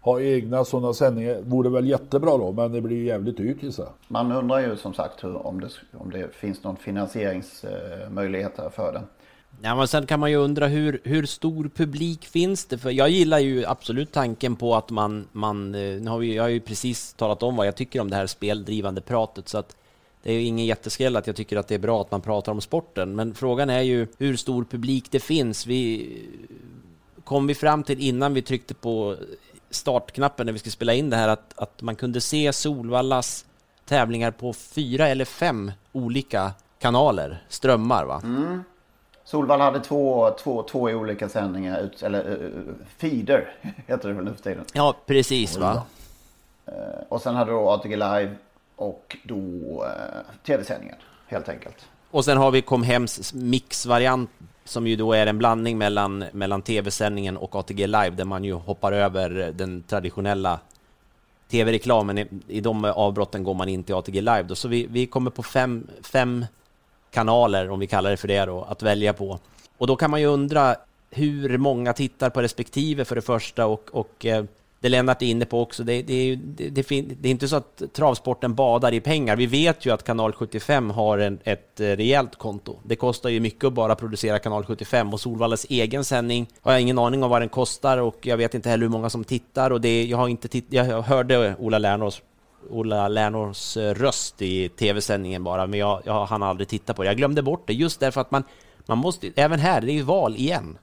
ha egna sådana sändningar vore väl jättebra då. Men det blir ju jävligt dyrt gissar Man undrar ju som sagt hur, om, det, om det finns någon finansieringsmöjlighet för det. Ja, men sen kan man ju undra hur, hur stor publik finns det? För jag gillar ju absolut tanken på att man, man eh, nu har vi, jag har ju precis talat om vad jag tycker om det här speldrivande pratet så att det är ju ingen jätteskräll att jag tycker att det är bra att man pratar om sporten, men frågan är ju hur stor publik det finns. Vi kom vi fram till innan vi tryckte på startknappen när vi skulle spela in det här att, att man kunde se Solvallas tävlingar på fyra eller fem olika kanaler, strömmar va? Mm. Solvalla hade två, två, två olika sändningar, eller uh, feeder heter det väl nu för tiden. Ja, precis va. Och sen hade då ATG Live och då eh, tv-sändningen helt enkelt. Och sen har vi Comhems mixvariant som ju då är en blandning mellan, mellan tv-sändningen och ATG Live där man ju hoppar över den traditionella tv-reklamen. I, I de avbrotten går man in till ATG Live. Då. Så vi, vi kommer på fem, fem kanaler, om vi kallar det för det, då, att välja på. Och då kan man ju undra hur många tittar på respektive för det första och, och eh, det Lennart är inne på också, det, det, det, det, är inte så att travsporten badar i pengar. Vi vet ju att kanal 75 har en, ett eh, rejält konto. Det kostar ju mycket att bara producera kanal 75 och Solvallas egen sändning har jag ingen aning om vad den kostar och jag vet inte heller hur många som tittar och det, jag har inte titt, jag hörde Ola Lernås Ola Lernås eh, röst i tv-sändningen bara, men jag, jag hann aldrig titta på det. Jag glömde bort det just därför att man, man måste, även här, det är ju val igen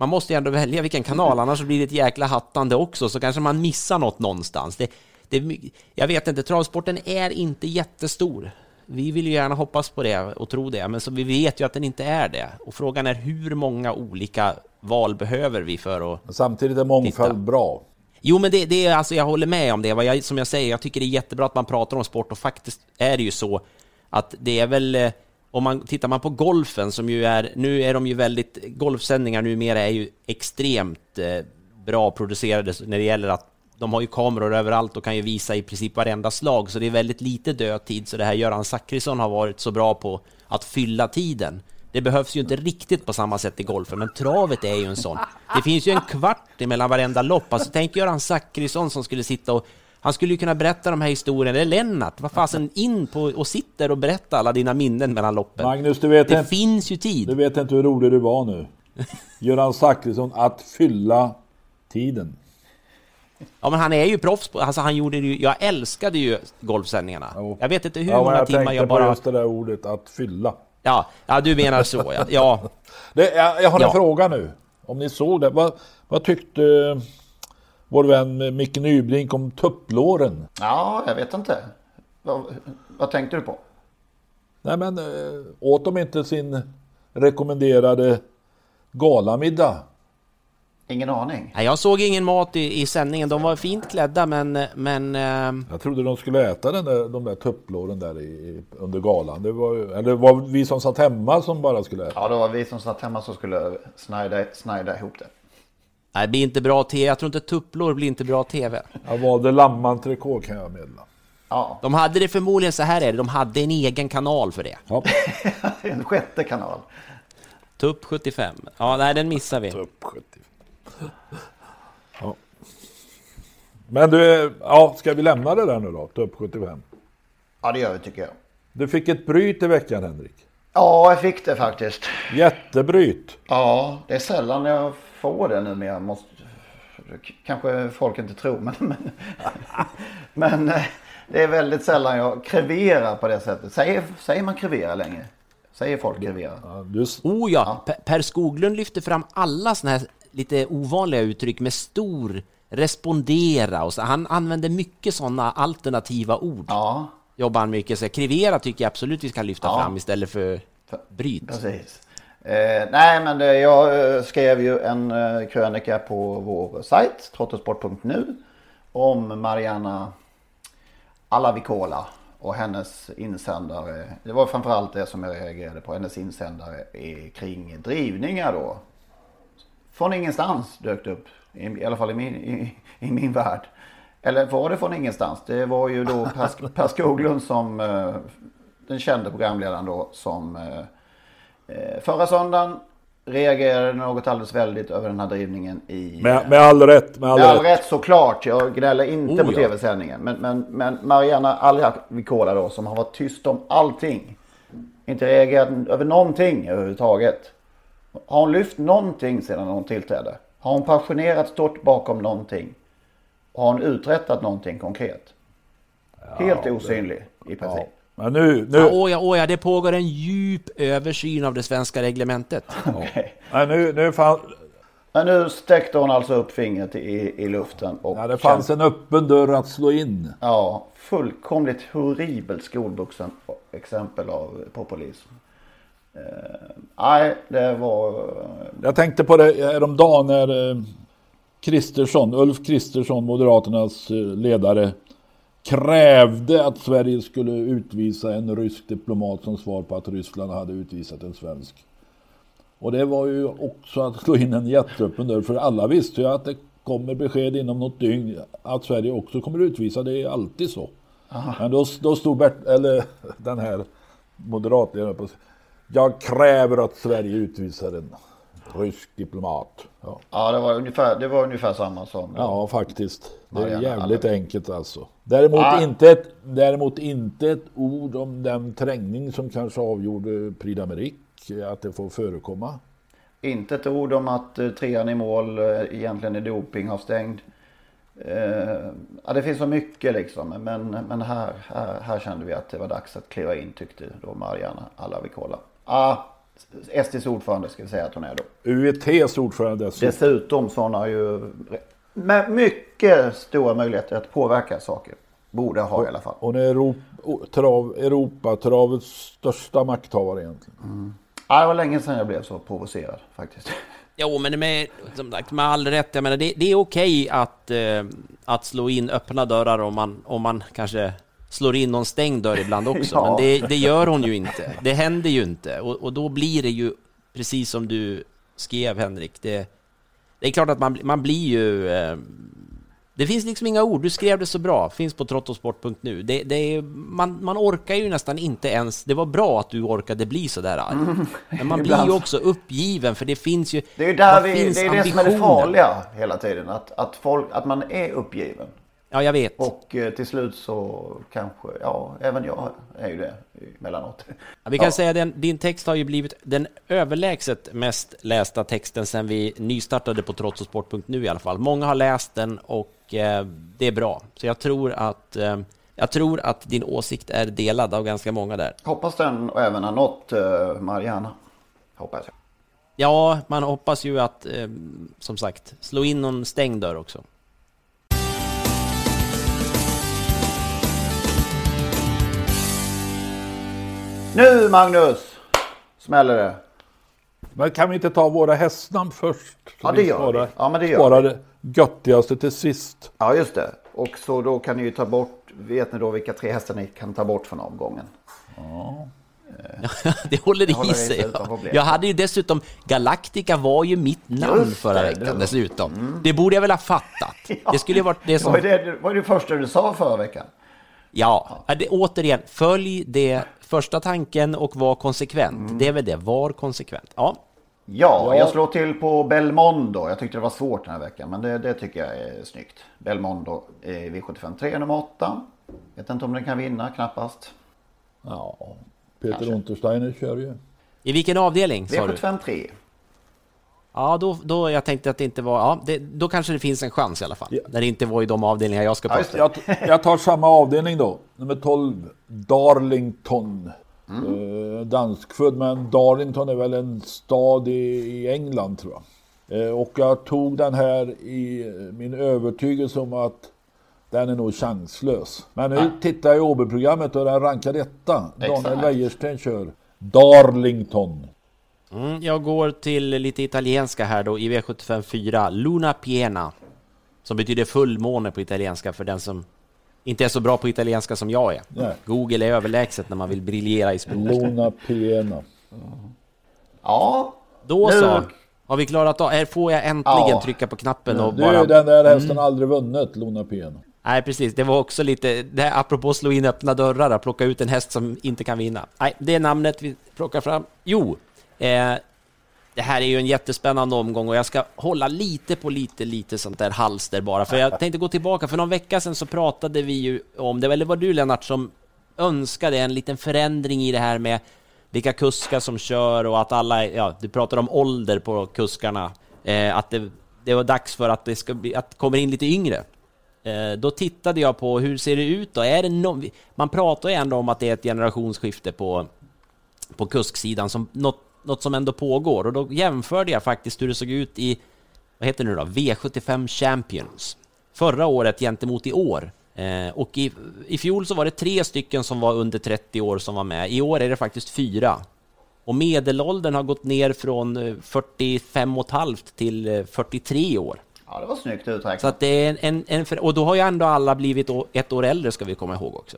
man måste ju ändå välja vilken kanal, annars blir det ett jäkla hattande också, så kanske man missar något någonstans. Det, det, jag vet inte, travsporten är inte jättestor. Vi vill ju gärna hoppas på det och tro det, men så vi vet ju att den inte är det. Och frågan är hur många olika val behöver vi för att Samtidigt är mångfald titta. bra. Jo, men det, det är alltså, jag håller med om det. Jag, som jag säger, jag tycker det är jättebra att man pratar om sport och faktiskt är det ju så att det är väl eh, om man tittar man på golfen som ju är, nu är de ju väldigt, golfsändningar numera är ju extremt eh, bra producerade när det gäller att de har ju kameror överallt och kan ju visa i princip varenda slag, så det är väldigt lite dödtid, så det här Göran Zachrisson har varit så bra på att fylla tiden. Det behövs ju inte riktigt på samma sätt i golfen, men travet är ju en sån. Det finns ju en kvart mellan varenda lopp. Alltså tänk Göran Zachrisson som skulle sitta och han skulle ju kunna berätta de här historierna, eller Lennart, vad fasen in på och sitter och berätta alla dina minnen mellan loppen. Magnus, du vet det inte, finns ju tid. Du vet inte hur rolig du var nu. Göran Zachrisson, att fylla tiden. Ja, men han är ju proffs på, alltså han gjorde ju, jag älskade ju golfsändningarna. Jo. Jag vet inte hur Ja, många jag timmar tänkte jag på bara... just det där ordet att fylla. Ja, ja, du menar så ja. ja. Det, jag, jag har en Ja. fråga nu. Om ni såg det. Vad, vad tyckte vår vän Micke Nybrink om tupplåren? Ja, jag vet inte. Vad, vad tänkte du på? Nej men eh, åt de inte sin rekommenderade galamiddag? Ingen aning. Nej, jag såg ingen mat i, i sändningen. De var fint klädda, men... men ehm, Jag trodde de skulle äta den där, de där tupplåren där i, under galan. Det var, eller det var vi som satt hemma som bara skulle äta. Ja, det var vi som satt hemma som skulle snajda, snajda ihop det. Nej, det blir inte bra tv. Jag tror inte tupplår blir inte bra tv. Jag valde lammantrikå kan jag meddela. Ja, De hade det förmodligen så här är det. De hade en egen kanal för det. Ja, en sjätte kanal. Tupp 75. Ja, nej, den missar vi. upp 70. Ja. Men du, ja, ska vi lämna det där nu då? Tupp 75. Ja, det gör vi tycker jag. Du fick ett bryt i veckan Henrik. Ja, jag fick det faktiskt. Jättebryt. Ja, det är sällan jag får det numera. Måste, kanske folk inte tror, men, men, men eh, det är väldigt sällan jag kreverar på det sättet. Säger, säger man krevera längre? Säger folk krevera? Ja, Oh ja, Per- Per Skoglund lyfter fram alla såna här lite ovanliga uttryck med stor respondera och så. Han använder mycket sådana alternativa ord. Ja, Jobbar han mycket så krivera tycker jag absolut vi ska lyfta Ja. fram istället för bryt. precis. Eh, nej, men det, jag eh, skrev ju en eh, krönika på vår sajt, trottosport.nu, om Mariana Alavikola och hennes insändare. Det var framförallt det som jag reagerade på, hennes insändare kring drivningar då. Från ingenstans dök det upp, i, i alla fall i min, i, i min värld. Eller var det från ingenstans? Det var ju då Per, per Skoglund som, eh, den kände programledaren då, som eh, förra söndagen reagerade något alldeles väldigt över den här drivningen i... med, med all rätt. Med all, Med all rätt. rätt såklart. Jag gnäller inte Oh, på ja. tv-sändningen. Men, men, men Mariana Alvikola då som har varit tyst om allting. Inte reagerat över någonting överhuvudtaget. Har hon lyft någonting sedan hon tillträdde? Har hon passionerat stått bakom någonting? Har hon uträttat någonting konkret? Helt osynlig i princip. Men nu, nu, Ja, åh ja, åh ja, det pågår en djup översyn av det svenska reglementet. Okej. nej, nu, nu fan, Men nu sträckte hon alltså upp fingret i, i luften. Och ja, det fanns en öppen dörr att slå in. Ja, fullkomligt horribelt skolvuxen exempel av populism. Eh, nej, det var... Jag tänkte på det häromdagen när eh, Kristersson, Ulf Kristersson, Moderaternas eh, ledare, krävde att Sverige skulle utvisa en rysk diplomat som svar på att Ryssland hade utvisat en svensk. Och det var ju också att slå in en jätteöppen dörr, för alla visste ju att det kommer besked inom något dygn att Sverige också kommer utvisa, det är alltid så. Men då, då stod Bert, eller den här moderatledaren på jag kräver att Sverige utvisar en rysk diplomat. Ja, Ja, det var ungefär, det var ungefär samma som... ja faktiskt. Det är jävligt enkelt alltså. Däremot, Ja. inte ett, däremot inte ett ord om den trängning som kanske avgjorde Prix d'Amérique, att det får förekomma. Inte ett ord om att eh, trean i mål eh, egentligen är dopingavstängd. Eh, ja, det finns så mycket liksom. Men, men här, här, här kände vi att det var dags att kliva in tyckte då Mariana Alavikola. Ah, SDs ordförande ska vi säga att hon är då. UETs ordförande dessutom. Dessutom så hon har ju med mycket stora möjligheter att påverka saker. Borde ha i alla fall. Hon är Europa, trav, Europatravets största makthavare egentligen. Ja, det var länge sedan jag blev så provocerad faktiskt. Jo, men med, som sagt, med all rätt, jag menar, det, det är okej att, eh, att slå in öppna dörrar om man, om man kanske slår in någon stängd dörr ibland också, Ja. men det, det gör hon ju inte. Det händer ju inte, och, och då blir det ju precis som du skrev, Henrik. Det, det är klart att man, man blir ju... Eh, det finns liksom inga ord, du skrev det så bra, finns på trottosport.nu. Det, det är, man, man orkar ju nästan inte ens... Det var bra att du orkade bli så där arg. Mm. Men man blir ju också uppgiven, för det finns ju... Det är ju där vi, det, är det som är det farliga hela tiden. Att, att, folk, att man är uppgiven. Ja, jag vet. Och eh, till slut så kanske, ja, även jag är ju det emellanåt. Ja, vi kan Ja. säga att din text har ju blivit den överlägset mest lästa texten sedan vi nystartade på trotsosport.nu i alla fall. Många har läst den och eh, det är bra. Så jag tror att eh, jag tror att din åsikt är delad av ganska många där. Hoppas den även har nått uh, Mariana. Hoppas jag. Ja, man hoppas ju att, eh, som sagt, slå in någon stängd dörr också. Nu Magnus! Smäller det. Men kan vi inte ta våra hästnamn först? Så Ja, det vi gör sparar, vi. Ja, men det gör sparar det göttigaste till sist. Ja, just det. Och så då kan ni ju ta bort, vet ni då vilka tre hästar ni kan ta bort från omgången? det håller Det håller i i sig problem. Jag hade ju dessutom, Galactica var ju mitt namn Just förra det, veckan det dessutom. Det borde jag väl ha fattat. Det skulle ju varit det som... var det, det, var det första du sa förra veckan. Ja, det, återigen, följ det första tanken och var konsekvent. Det är väl det, var konsekvent. Ja, Ja, Ja. jag slår till på Belmondo. Jag tyckte det var svårt den här veckan, men det, det tycker jag är snyggt. Belmondo eh, V75 3 nummer 8. Vet inte om den kan vinna, knappast. Ja, Peter Untersteiner kör ju. i vilken avdelning sa du? V75 3. Ja, då, då jag tänkte att det inte var... Ja, det, då kanske det finns en chans i alla fall. Ja. När det inte var i de avdelningar jag ska Ja, prata. det. Jag, jag tar samma avdelning då. Nummer 12, Darlington. Eh, danskfödd, men Darlington är väl en stad i, i England tror jag. Eh, och jag tog den här i min övertygelse om att den är nog chanslös. Men nu tittar jag i OB-programmet och den rankar etta. Daniel. Wäjersten kör Darlington. Mm, jag går till lite italienska här då, i V75 4, Luna Piena. Som betyder fullmåne på italienska för den som inte är så bra på italienska som jag är. Nej. Google är överlägset när man vill briljera i språk. Luna Piena. Ja, Då Nu- så, har vi klarat av. Här får jag äntligen Ja. trycka på knappen och Du, bara... den där hästen har aldrig vunnit, Luna Piena. Nej, precis. Det var också lite, det här, apropå slå in öppna dörrar, att plocka ut en häst som inte kan vinna. Nej, det är namnet vi plockar fram. Jo, eh, det här är ju en jättespännande omgång och jag ska hålla lite på lite, lite sånt där halster bara. För jag tänkte gå tillbaka, för någon vecka sedan så pratade vi ju om det, eller var du Lennart som önskade en liten förändring i det här med vilka kuskar som kör och att alla, ja, du pratar om ålder på kuskarna, eh, att det, det var dags för att det ska bli, att kommer in lite yngre. Eh, Då tittade jag på hur ser det ut då? Är det no man pratar ju ändå om att det är ett generationsskifte på, på kusksidan, som något, något som ändå pågår. Och då jämförde jag faktiskt hur det såg ut i, vad heter det nu då, V75 Champions. Förra året gentemot i år. Eh, och i, i fjol så var det tre stycken som var under 30 år som var med. I år är det faktiskt fyra. Och medelåldern har gått ner från eh, 45,5 till eh, 43 år. ja det var snyggt uträknat. Så att det är en, en, en och då har ju ändå alla blivit ett år äldre ska vi komma ihåg också.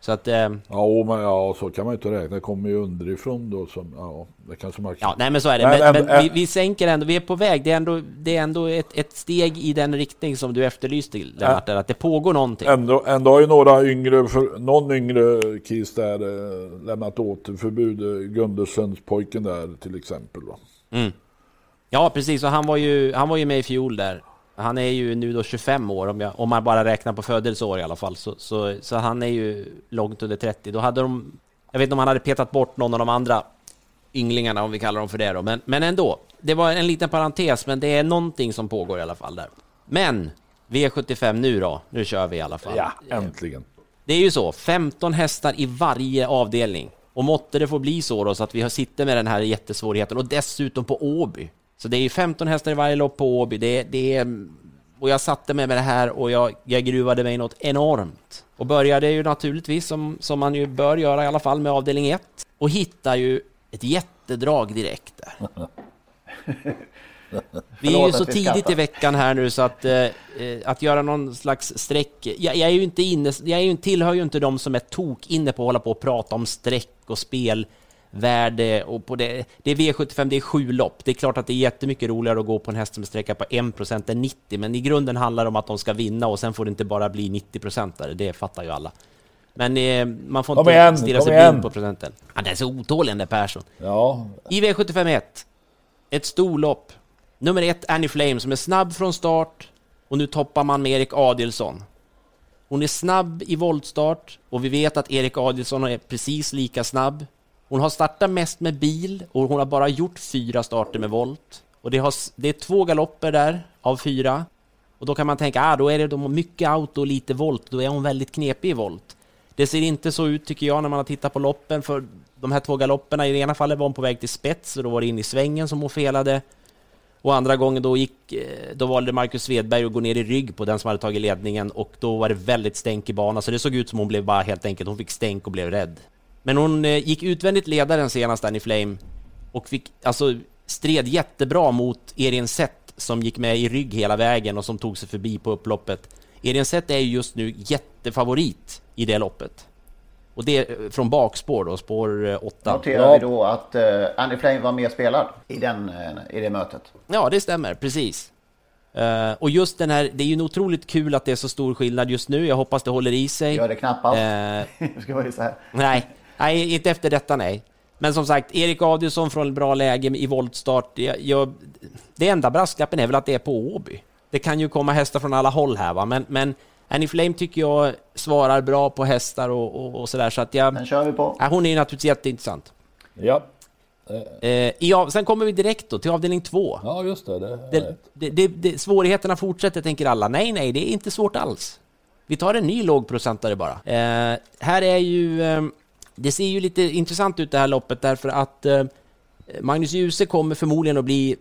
Så att, eh, Ja, men ja, så kan man ju inte räkna. Det kommer ju underifrån då. Som, ja, det kanske man ja, nej men så är det. Men Men, men vi, vi sänker ändå, vi är på väg. Det är ändå, det är ändå ett, ett steg i den riktning som du efterlyste Lennart, där, att det pågår någonting. Ändå, ändå har ju några yngre, för, någon yngre kis där eh, lämnat återförbud. Eh, Gundersens pojken där till exempel. Va? Mm. Ja, precis. Och han var, ju, han var ju med i fjol där. Han är ju nu då 25 år, om, jag, om man bara räknar på födelseår i alla fall. Så, så, så han är ju långt under 30. Då hade de... Jag vet inte om han hade petat bort någon av de andra ynglingarna, om vi kallar dem för det då. Men, men ändå, det var en liten parentes, men det är någonting som pågår i alla fall där. Men, V75 nu då. Nu kör vi i alla fall. Ja, äntligen. Det är ju så, 15 hästar i varje avdelning. Och måtte det få bli så då, så att vi har sitter med den här jättesvårigheten och dessutom på Åby. Så det är ju 15 hästar i varje lopp på Åby. Det, det är, och jag satte mig med det här och jag, jag gruvade mig något enormt. Och började ju naturligtvis, som, som man ju bör göra i alla fall, med avdelning 1. Och hittar ju ett jättedrag direkt där. Vi är ju så tidigt i veckan här nu så att, eh, att göra någon slags streck... Jag, jag är ju inte inne, jag är ju, tillhör ju inte de som är tok inne på att hålla på och prata om streck och spelvärde och på det. Det är V75, det är sju lopp. Det är klart att det är jättemycket roligare att gå på en häst som är sträcka på 1% än 90, men i grunden handlar det om att de ska vinna och sen får det inte bara bli 90% Det fattar ju alla. Men eh, man får inte igen, stirra sig blind på procenten. Han är så otålig den där Persson. Ja. I V751, ett storlopp. Nummer ett, Annie Flame, som är snabb från start och nu toppar man med Erik Adilsson. Hon är snabb i voltstart och vi vet att Erik Adilsson är precis lika snabb. Hon har startat mest med bil och hon har bara gjort fyra starter med volt. Och det, har, det är två galopper där av fyra. Och då kan man tänka, ah, då är det de mycket auto och lite volt, då är hon väldigt knepig i volt. Det ser inte så ut tycker jag när man har tittat på loppen för de här två galopperna. I det ena fallet var hon på väg till spets och då var det in i svängen som hon felade. Och andra gången då, gick, eh, då valde Marcus Svedberg att gå ner i rygg på den som hade tagit ledningen och då var det väldigt stänk i banan så det såg ut som hon blev bara helt enkelt, hon fick stänk och blev rädd. Men hon eh, gick utvändigt ledaren senast, Danny Flame, och fick alltså stred jättebra mot Erin Sett som gick med i rygg hela vägen och som tog sig förbi på upploppet. Erin Sett är ju just nu jättefavorit i det loppet. Och det är från bakspår då, spår 8. Noterar ja. vi då att uh, Andy Flame var mer spelad i, den, uh, i det mötet? Ja, det stämmer, precis. Uh, och just den här, det är ju otroligt kul att det är så stor skillnad just nu. Jag hoppas det håller i sig. Gör det knappast. Uh, ska vara så här. Nej, nej, inte efter detta nej. Men som sagt, Erik Adielsson från bra läge i voltstart. Jag, jag, det enda brasklappen är väl att det är på Åby. Det kan ju komma hästar från alla håll här va, men, men Annie Flame tycker jag svarar bra på hästar och, och, och sådär så att jag... Den kör vi på. Ja, hon är ju naturligtvis jätteintressant. Ja. Eh, i, sen kommer vi direkt då till avdelning två. Ja, just det. Det, det, det, det, det Svårigheterna fortsätter, tänker alla. Nej, nej, det är inte svårt alls. Vi tar en ny lågprocentare bara. Eh, här är ju... Eh, det ser ju lite intressant ut det här loppet därför att eh, Magnus Djuse kommer förmodligen att bli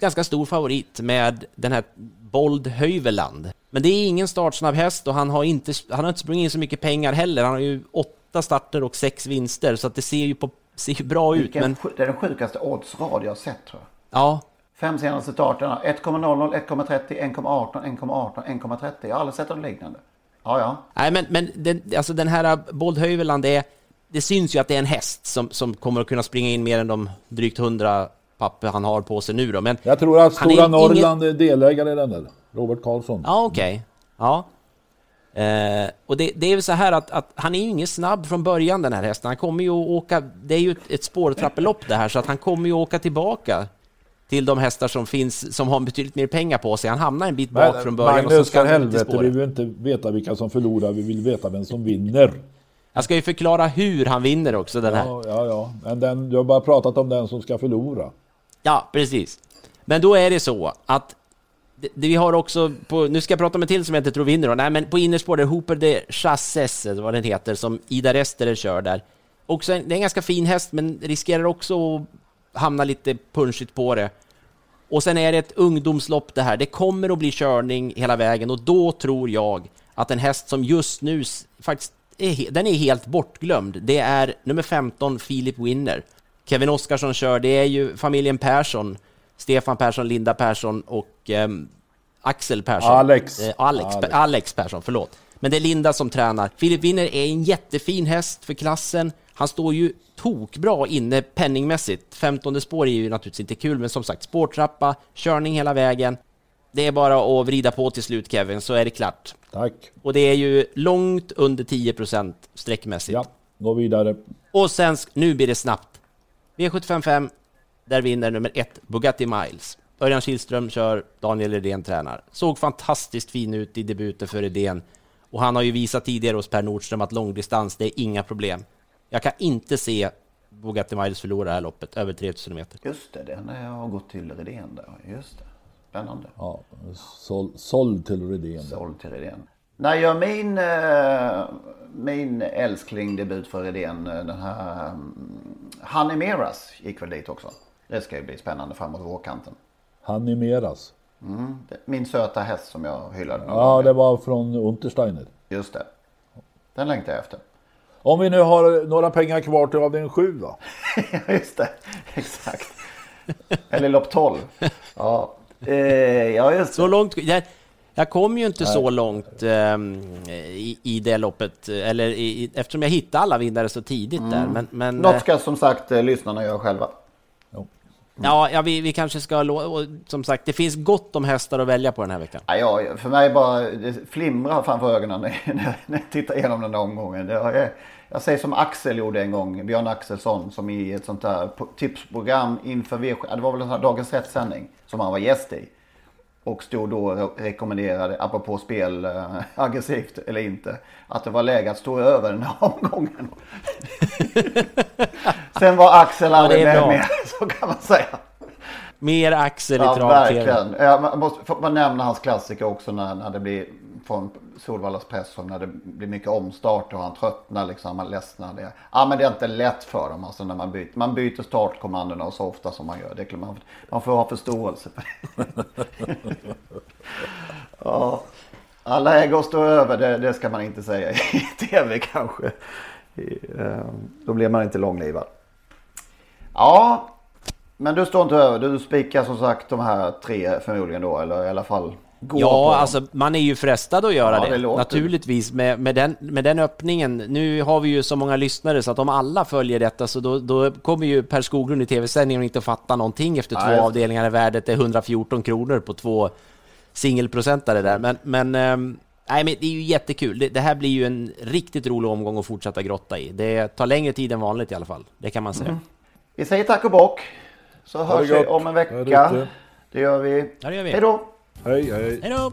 ganska stor favorit med den här Bold Höjveland. Men det är ingen startsnabb häst och han har inte, han har inte sprungit in så mycket pengar heller. Han har ju åtta starter och sex vinster så att det ser ju, på, ser ju bra ut. Men... Det är den sjukaste oddsrad jag har sett tror jag. Ja. Fem senaste starterna. 1,00, 1,30, 1,18, 1,18, 1,30. Jag har aldrig sett något liknande. Ja, ja. Nej, men, men den, alltså den här Bold Höjveland, det, det syns ju att det är en häst som, som kommer att kunna springa in mer än de drygt 100 papper han har på sig nu då. Men jag tror att Stora är Norrland ingen... är delägare i den där. Robert Karlsson. Ja, okej. Okay. Ja. Eh, och det, det, är väl så här att, att, han är ju ingen snabb från början den här hästen. Han kommer ju att åka, det är ju ett, ett spårtrappelopp det här, så att han kommer ju att åka tillbaka till de hästar som finns, som har betydligt mer pengar på sig. Han hamnar en bit bak Men, från början. Magnus, och så ska för helvete, vi vill inte veta vilka som förlorar, vi vill veta vem som vinner. Jag ska ju förklara hur han vinner också, den här. Ja, ja, ja. Men den, du har bara pratat om den som ska förlora. Ja, precis. Men då är det så att vi har också på, nu ska jag prata om en till som jag inte tror vinner då. Nej, men på innerspår där Hooper de Chasses, vad den heter, som Ida Rester kör där. Också en, det är en ganska fin häst, men riskerar också att hamna lite punchigt på det. Och sen är det ett ungdomslopp det här. Det kommer att bli körning hela vägen och då tror jag att en häst som just nu faktiskt är, den är helt bortglömd. Det är nummer 15, Philip Winner. Kevin Oskarsson kör, det är ju familjen Persson. Stefan Persson, Linda Persson och eh, Axel Persson. Alex. Eh, Alex, Alex. Alex Persson, förlåt. Men det är Linda som tränar. Filip Winner är en jättefin häst för klassen. Han står ju tokbra inne penningmässigt. 15 spår är ju naturligtvis inte kul, men som sagt, spårtrappa, körning hela vägen. Det är bara att vrida på till slut Kevin, så är det klart. Tack. Och det är ju långt under 10% sträckmässigt. Ja, gå vidare. Och sen, nu blir det snabbt. V755, där vinner nummer ett Bugatti Miles. Örjan Kihlström kör, Daniel Redén tränar. Såg fantastiskt fin ut i debuten för Redén. Och han har ju visat tidigare hos Per Nordström att långdistans, det är inga problem. Jag kan inte se Bugatti Miles förlora det här loppet, över 3000 meter. Just det, den har gått till Redén där. Just det. Spännande. Ja, såld till Redén. Såld till Redén. När gör min, eh, min älskling debut för Redén, eh, den här mm, Honey Meras gick väl dit också. Det ska ju bli spännande framåt vårkanten. Honey Meras? Mm, min söta häst som jag hyllade. Ja, gånger. det var från Untersteiner. Just det. Den längtar jag efter. Om vi nu har några pengar kvar till avdelning 7 då? Just det. Exakt. Eller lopp 12. Ja, eh, ja just Så långt... Jag, jag kom ju inte Nej. så långt um, i, i det loppet, eller i, eftersom jag hittade alla vinnare så tidigt mm. där. Men, men, Något ska som sagt eh, lyssnarna göra själva. Mm. Ja, ja vi, vi kanske ska... Och som sagt, det finns gott om hästar att välja på den här veckan. Ja, ja för mig bara det flimrar framför ögonen när, när jag tittar igenom den där omgången. Det jag säger som Axel gjorde en gång, Björn Axelsson, som i ett sånt där tipsprogram inför v Det var väl en sån här Dagens Rätt-sändning som han var gäst i. Och stod då och rekommenderade, apropå spel, äh, aggressivt eller inte, att det var läge att stå över den här omgången. Sen var Axel aldrig ja, med mer, så kan man säga. Mer Axel i ja, verkligen. Jag måste får man nämna hans klassiker också när, när det blir från Solvallas press när det blir mycket omstart och han tröttnar liksom, han ledsnar. Det. Ja men det är inte lätt för dem alltså när man byter. Man byter startkommandona så ofta som man gör. Det man, man får ha förståelse för det. ja. Alla ägor att stå över, det, det, ska man inte säga i tv kanske. Ehm, då blir man inte långlivad. Ja, men du står inte över. Du spikar som sagt de här tre förmodligen då, eller i alla fall ja, alltså man är ju frestad att göra ja, det, det naturligtvis med, med, den, med den öppningen. Nu har vi ju så många lyssnare så att om alla följer detta så då, då kommer ju Per Skoglund i tv-sändningen inte att fatta någonting efter Nej. två avdelningar när värdet är 114 kronor på två singelprocentare där. Men, men, ähm, nej, men det är ju jättekul. Det, det, här blir ju en riktigt rolig omgång att fortsätta grotta i. Det tar längre tid än vanligt i alla fall. Det kan man säga. Mm. Vi säger tack och bock. Så hörs vi om en vecka. Det gör vi. Ja, det gör vi. Hej då! Hej, hej. Hej då!